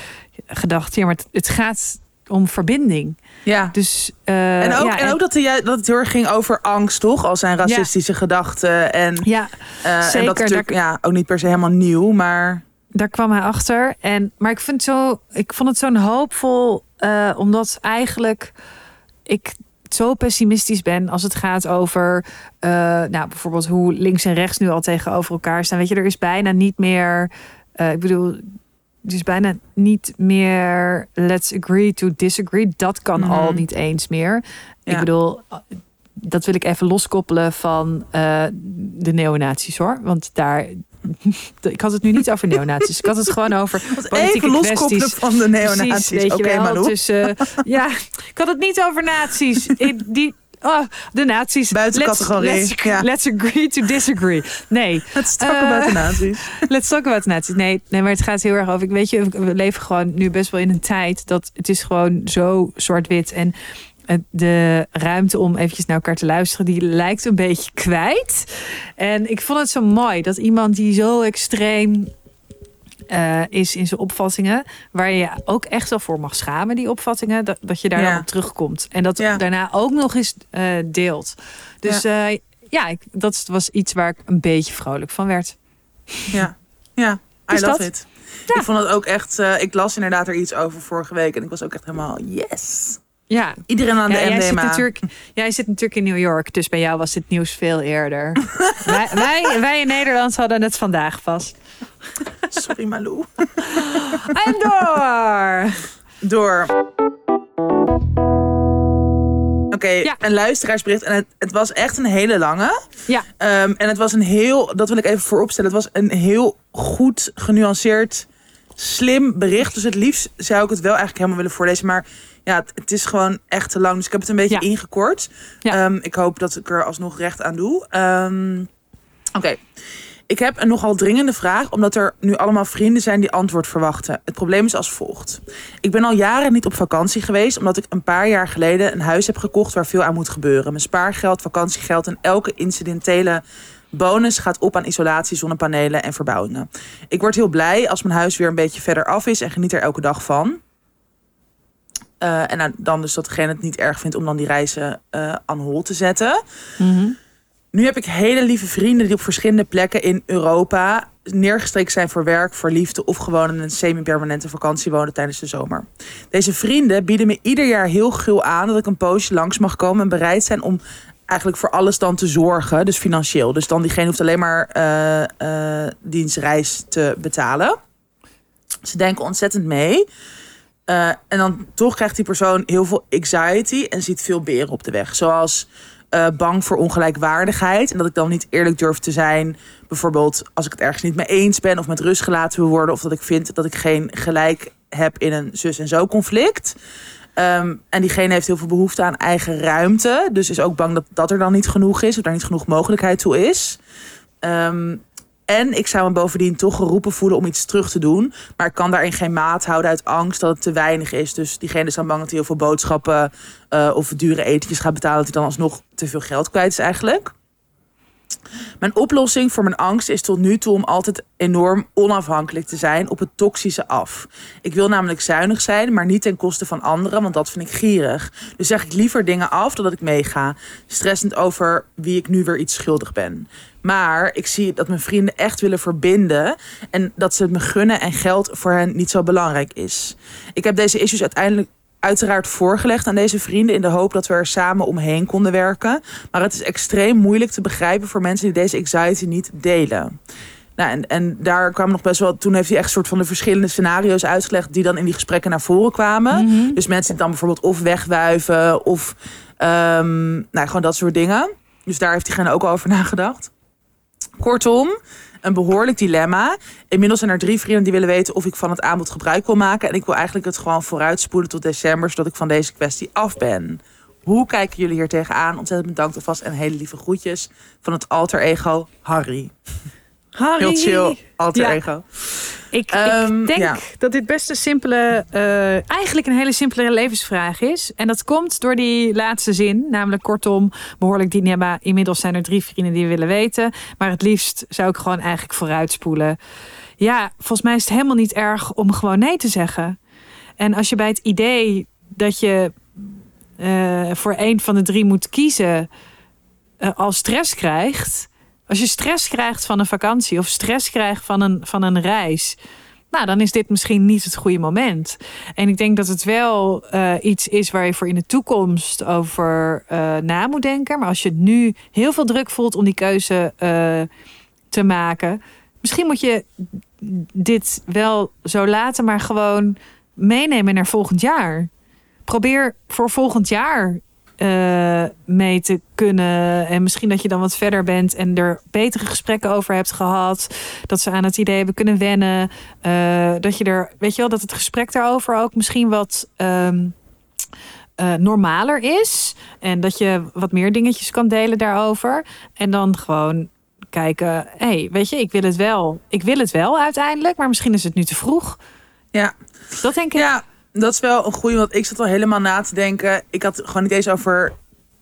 gedacht: ja, maar het, gaat om verbinding.
Ja.
Dus, uh,
en, ook,
ja,
en ook dat, hij, dat het heel erg ging over angst, toch? Al zijn racistische ja. gedachten. En,
ja,
uh,
zeker.
En dat natuurlijk daar, ja, ook niet per se helemaal nieuw, maar...
Daar kwam hij achter. En, maar ik, vind zo, ik vond het zo'n hoopvol, uh, omdat eigenlijk ik zo pessimistisch ben als het gaat over uh, nou, bijvoorbeeld hoe links en rechts nu al tegenover elkaar staan. Weet je, er is bijna niet meer. Uh, ik bedoel, dus bijna niet meer let's agree to disagree. Dat kan mm -hmm. al niet eens meer. Ja. Ik bedoel, dat wil ik even loskoppelen van uh, de neonazies hoor. Want daar. *laughs* Ik had het nu niet over neonazies. Ik had het gewoon over *laughs*
even loskoppelen van de neonazies.
Oké, okay, Malou. Dus, uh, ja, ik had het niet over nazi's. Die, Oh, de nazi's.
Buiten
let's,
categorie.
Let's,
ja.
let's, agree to disagree. Nee.
Let's talk uh, about the *laughs* nazi's.
Let's talk about the nazi's. Nee, nee, maar het gaat heel erg over. Ik weet je, we leven gewoon nu best wel in een tijd dat het is gewoon zo zwart-wit. En de ruimte om eventjes naar elkaar te luisteren, die lijkt een beetje kwijt. En ik vond het zo mooi dat iemand die zo extreem uh, is in zijn opvattingen. Waar je ook echt wel voor mag schamen, die opvattingen. Dat, dat je daar ja. dan op terugkomt. En dat ja. daarna ook nog eens uh, deelt. Dus ja, uh, ja ik, dat was iets waar ik een beetje vrolijk van werd.
Ja, ja. I love it. Ik vond het ook echt... ik las inderdaad er iets over vorige week. En ik was ook echt helemaal yes.
Ja.
Iedereen aan de
ja,
MDMA.
Jij zit, natuurlijk, jij zit natuurlijk in New York, dus bij jou was dit nieuws veel eerder. *laughs* wij, wij, wij in Nederland hadden het vandaag vast.
Sorry Malou. *laughs*
en door.
Door. Oké, okay, ja. een luisteraarsbericht. En het, het, was echt een hele lange.
Ja.
Um, en het was een heel, dat wil ik even vooropstellen. Het was een heel goed genuanceerd, slim bericht. Dus het liefst zou ik het wel eigenlijk helemaal willen voorlezen. Maar ja, het, het, is gewoon echt te lang. Dus ik heb het een beetje ja. ingekort.
Ja.
Um, ik hoop dat ik er alsnog recht aan doe. Um, Oké. Okay. Ik heb een nogal dringende vraag, omdat er nu allemaal vrienden zijn die antwoord verwachten. Het probleem is als volgt. Ik ben al jaren niet op vakantie geweest, omdat ik een paar jaar geleden een huis heb gekocht waar veel aan moet gebeuren. Mijn spaargeld, vakantiegeld en elke incidentele bonus gaat op aan isolatie, zonnepanelen en verbouwingen. Ik word heel blij als mijn huis weer een beetje verder af is en geniet er elke dag van. Uh, en nou, dan dus dat degene het niet erg vindt om dan die reizen uh, aan hol te zetten.
Mm -hmm.
Nu heb ik hele lieve vrienden die op verschillende plekken in Europa neergestreken zijn voor werk, voor liefde of gewoon in een semi-permanente vakantie wonen tijdens de zomer. Deze vrienden bieden me ieder jaar heel gul aan dat ik een poosje langs mag komen en bereid zijn om eigenlijk voor alles dan te zorgen, dus financieel. Dus dan diegene hoeft alleen maar uh, uh, dienstreis te betalen. Ze denken ontzettend mee. Uh, en dan toch krijgt die persoon heel veel anxiety en ziet veel beren op de weg. Zoals uh, bang voor ongelijkwaardigheid. En dat ik dan niet eerlijk durf te zijn. Bijvoorbeeld als ik het ergens niet mee eens ben of met rust gelaten wil worden. Of dat ik vind dat ik geen gelijk heb in een zus en zo conflict. Um, en diegene heeft heel veel behoefte aan eigen ruimte. Dus is ook bang dat dat er dan niet genoeg is. Of daar niet genoeg mogelijkheid toe is. Um, en ik zou me bovendien toch geroepen voelen om iets terug te doen. Maar ik kan daarin geen maat houden uit angst dat het te weinig is. Dus diegene is dan bang dat hij heel veel boodschappen uh, of dure etentjes gaat betalen. Dat hij dan alsnog te veel geld kwijt is eigenlijk. Mijn oplossing voor mijn angst is tot nu toe om altijd enorm onafhankelijk te zijn op het toxische af. Ik wil namelijk zuinig zijn, maar niet ten koste van anderen, want dat vind ik gierig. Dus zeg ik liever dingen af dan dat ik meega. Stressend over wie ik nu weer iets schuldig ben. Maar ik zie dat mijn vrienden echt willen verbinden en dat ze het me gunnen en geld voor hen niet zo belangrijk is. Ik heb deze issues uiteindelijk uiteraard voorgelegd aan deze vrienden in de hoop dat we er samen omheen konden werken. Maar het is extreem moeilijk te begrijpen voor mensen die deze anxiety niet delen. Nou, en, en daar kwam nog best wel. Toen heeft hij echt soort van de verschillende scenario's uitgelegd. die dan in die gesprekken naar voren kwamen.
Mm -hmm.
Dus mensen die dan bijvoorbeeld of wegwuiven. of um, nou, gewoon dat soort dingen. Dus daar heeft diegene ook over nagedacht. Kortom, een behoorlijk dilemma. Inmiddels zijn er drie vrienden die willen weten of ik van het aanbod gebruik wil maken. En ik wil eigenlijk het gewoon vooruitspoelen tot december, zodat ik van deze kwestie af ben. Hoe kijken jullie hier tegenaan? Ontzettend bedankt alvast en hele lieve groetjes van het alter ego Harry.
Harry.
Heel chill, alter
Ja.
ego.
Ik,
Ehm,
ik denk
ja.
dat dit best een simpele, eh, eigenlijk een hele simpele levensvraag is. En dat komt door die laatste zin, namelijk kortom, behoorlijk dilemma. Inmiddels zijn er drie vrienden die willen weten. Maar het liefst zou ik gewoon eigenlijk vooruitspoelen. Ja, volgens mij is het helemaal niet erg om gewoon nee te zeggen. En als je bij het idee dat je eh, voor een van de drie moet kiezen, eh, al stress krijgt. Als je stress krijgt van een vakantie of stress krijgt van een, van een reis. Nou, dan is dit misschien niet het goede moment. En ik denk dat het wel eh, iets is waar je voor in de toekomst over eh, na moet denken. Maar als je nu heel veel druk voelt om die keuze eh, te maken. Misschien moet je dit wel zo laten, maar gewoon meenemen naar volgend jaar. Probeer voor volgend jaar eh, mee te kunnen. En misschien dat je dan wat verder bent en er betere gesprekken over hebt gehad. Dat ze aan het idee hebben kunnen wennen. Eh, dat je er, weet je wel, dat het gesprek daarover ook misschien wat. ehm, eh, normaler is. En dat je wat meer dingetjes kan delen daarover. En dan gewoon kijken. Hé, hey, weet je, ik wil het wel. Ik wil het wel uiteindelijk. Maar misschien is het nu te vroeg.
Ja.
Dat denk ik.
Ja, dat is wel een goeie, want ik zat al helemaal na te denken. Ik had gewoon niet eens over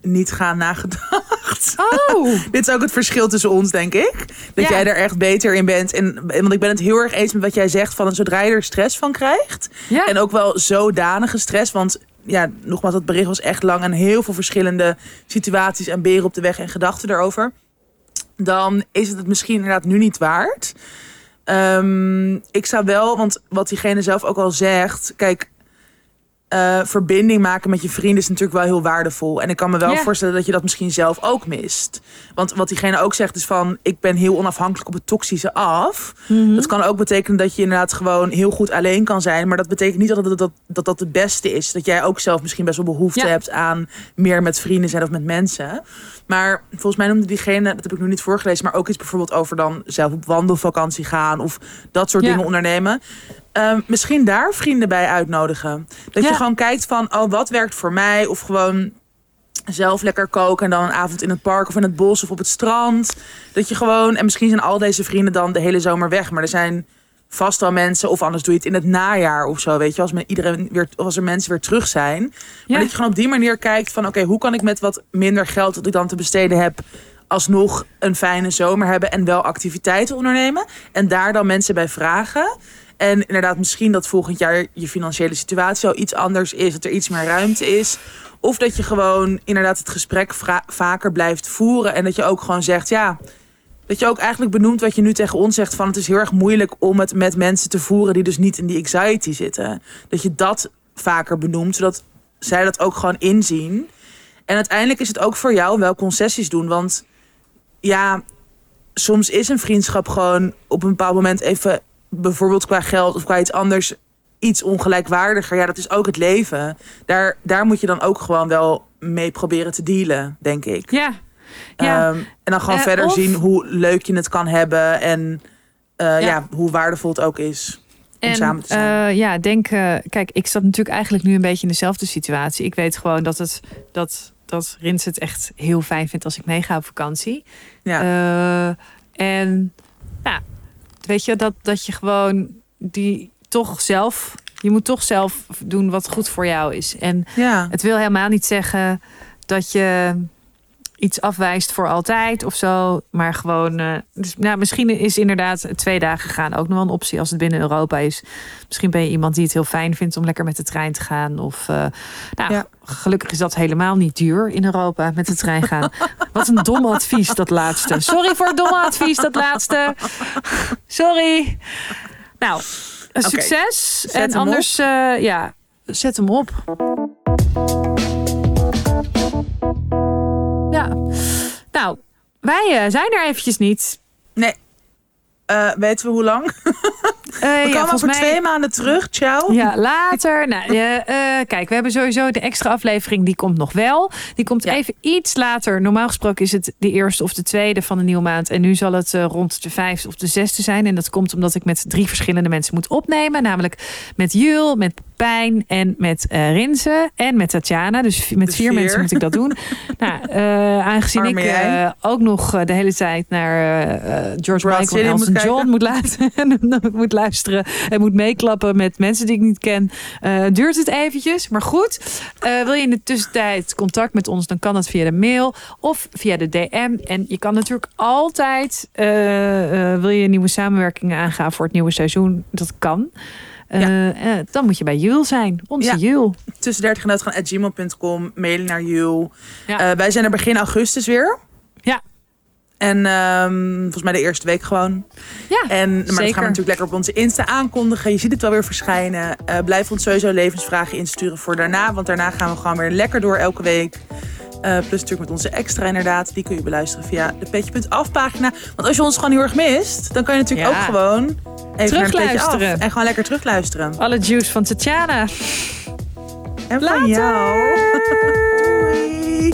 niet gaan nagedacht.
Oh, *laughs*
Dit is ook het verschil tussen ons, denk ik. Dat
Ja.
jij er echt beter in bent. En, want ik ben het heel erg eens met wat jij zegt. Van zodra je er stress van krijgt.
ja.
En ook wel zodanige stress. Want ja, nogmaals, dat bericht was echt lang. En heel veel verschillende situaties en beren op de weg en gedachten erover. Dan is het het misschien inderdaad nu niet waard. Ehm, ik zou wel, want wat diegene zelf ook al zegt. Kijk, eh, verbinding maken met je vrienden is natuurlijk wel heel waardevol. En ik kan me wel voorstellen dat je dat misschien zelf ook mist. Want wat diegene ook zegt is van... ik ben heel onafhankelijk op het toxische af.
Mhm.
Dat kan ook betekenen dat je inderdaad gewoon heel goed alleen kan zijn. Maar dat betekent niet dat dat, dat, dat, dat het beste is. Dat jij ook zelf misschien best wel behoefte
Ja.
hebt aan meer met vrienden zijn of met mensen. Maar volgens mij noemde diegene, dat heb ik nu niet voorgelezen... maar ook iets bijvoorbeeld over dan zelf op wandelvakantie gaan... of dat soort
Ja.
dingen ondernemen. Ehm, misschien daar vrienden bij uitnodigen. Dat
Ja.
je gewoon kijkt van, oh, wat werkt voor mij? Of gewoon zelf lekker koken en dan een avond in het park of in het bos of op het strand. Dat je gewoon, en misschien zijn al deze vrienden dan de hele zomer weg, maar er zijn vast wel mensen, of anders doe je het in het najaar of zo, weet je, als, men, iedereen weer, of als er mensen weer terug zijn. Maar
Ja.
dat je gewoon op die manier kijkt van, oké, hoe kan ik met wat minder geld dat ik dan te besteden heb, alsnog een fijne zomer hebben en wel activiteiten ondernemen. En daar dan mensen bij vragen. En inderdaad, misschien dat volgend jaar je financiële situatie al iets anders is, dat er iets meer ruimte is. Of dat je gewoon inderdaad het gesprek vaker blijft voeren. En dat je ook gewoon zegt, ja, dat je ook eigenlijk benoemt wat je nu tegen ons zegt. Van het is heel erg moeilijk om het met mensen te voeren die dus niet in die anxiety zitten. Dat je dat vaker benoemt, zodat zij dat ook gewoon inzien. En uiteindelijk is het ook voor jou wel concessies doen. Want ja, soms is een vriendschap gewoon op een bepaald moment even, bijvoorbeeld qua geld of qua iets anders, iets ongelijkwaardiger. Ja, dat is ook het leven. Daar, daar moet je dan ook gewoon wel mee proberen te dealen, denk ik.
Ja. Ja.
Ehm, en dan gewoon
Eh,
verder
of-
zien hoe leuk je het kan hebben en eh, ja.
Ja.
hoe waardevol het ook is om
En
samen te zijn.
eh, ja, denk, kijk, ik zat natuurlijk eigenlijk nu een beetje in dezelfde situatie. Ik weet gewoon dat het dat, dat Rins het echt heel fijn vindt als ik meega op vakantie.
ja.
En ja, weet je, dat, dat je gewoon die toch zelf, je moet toch zelf doen wat goed voor jou is. En
ja.
het wil helemaal niet zeggen dat je iets afwijst voor altijd of zo. Maar gewoon, eh, dus, nou, misschien is inderdaad twee dagen gaan ook nog wel een optie als het binnen Europa is. Misschien ben je iemand die het heel fijn vindt om lekker met de trein te gaan. Of, eh, nou,
Ja.
gelukkig is dat helemaal niet duur in Europa met de trein gaan. *laughs* Wat een dom advies, dat laatste. Sorry voor het domme advies, dat laatste. Sorry. Nou,
Oké,
succes.
zet
en anders, eh, ja, zet hem op. Nou, wij eh, zijn er eventjes niet.
Nee. Eh, weten we hoe lang? *laughs*
Eh,
We
ja,
komen over
mij...
twee maanden terug. Ciao.
Ja, later. *laughs* Nou, eh, kijk, we hebben sowieso de extra aflevering. Die komt nog wel. Die komt
Ja.
even iets later. Normaal gesproken is het de eerste of de tweede van de nieuwe maand. En nu zal het eh, rond de vijfde of de zesde zijn. En dat komt omdat ik met drie verschillende mensen moet opnemen. Namelijk met Jul, met Pijn en met Rinze. En met Tatjana. Dus met
Dus
vier,
vier.
mensen moet ik dat doen. *laughs* nou, eh, aangezien
Arme
ik eh, ook nog de hele tijd naar George
Brad
Michael en Elton. John moet, luisteren, *laughs* *laughs* moet luisteren. En moet meeklappen met mensen die ik niet ken. duurt het eventjes. Maar goed, wil je in de tussentijd contact met ons, dan kan dat via de mail of via de DM. En je kan natuurlijk altijd, wil je nieuwe samenwerkingen aangaan voor het nieuwe seizoen, dat kan. Eh, eh, dan moet je bij Jul zijn, onze
Ja.
Jul.
Tussen 30 en uitgaan at gmail.com. Mailen naar.
Ja.
Eh, wij zijn er begin augustus weer.
Ja.
En ehm, volgens mij de eerste week gewoon.
Ja,
En, maar dat gaan we
zeker.
natuurlijk lekker op onze Insta aankondigen. Je ziet het wel weer verschijnen. Blijf ons sowieso levensvragen insturen voor daarna. Want daarna gaan we gewoon weer lekker door elke week. Eh, plus natuurlijk met onze extra inderdaad. Die kun je beluisteren via de petje.af pagina. Want als je ons gewoon heel erg mist, dan kan je natuurlijk ook gewoon even terugluisteren. Af en gewoon lekker terugluisteren.
Alle juice van Tatjana.
En Later. van jou. *laughs*
Doei.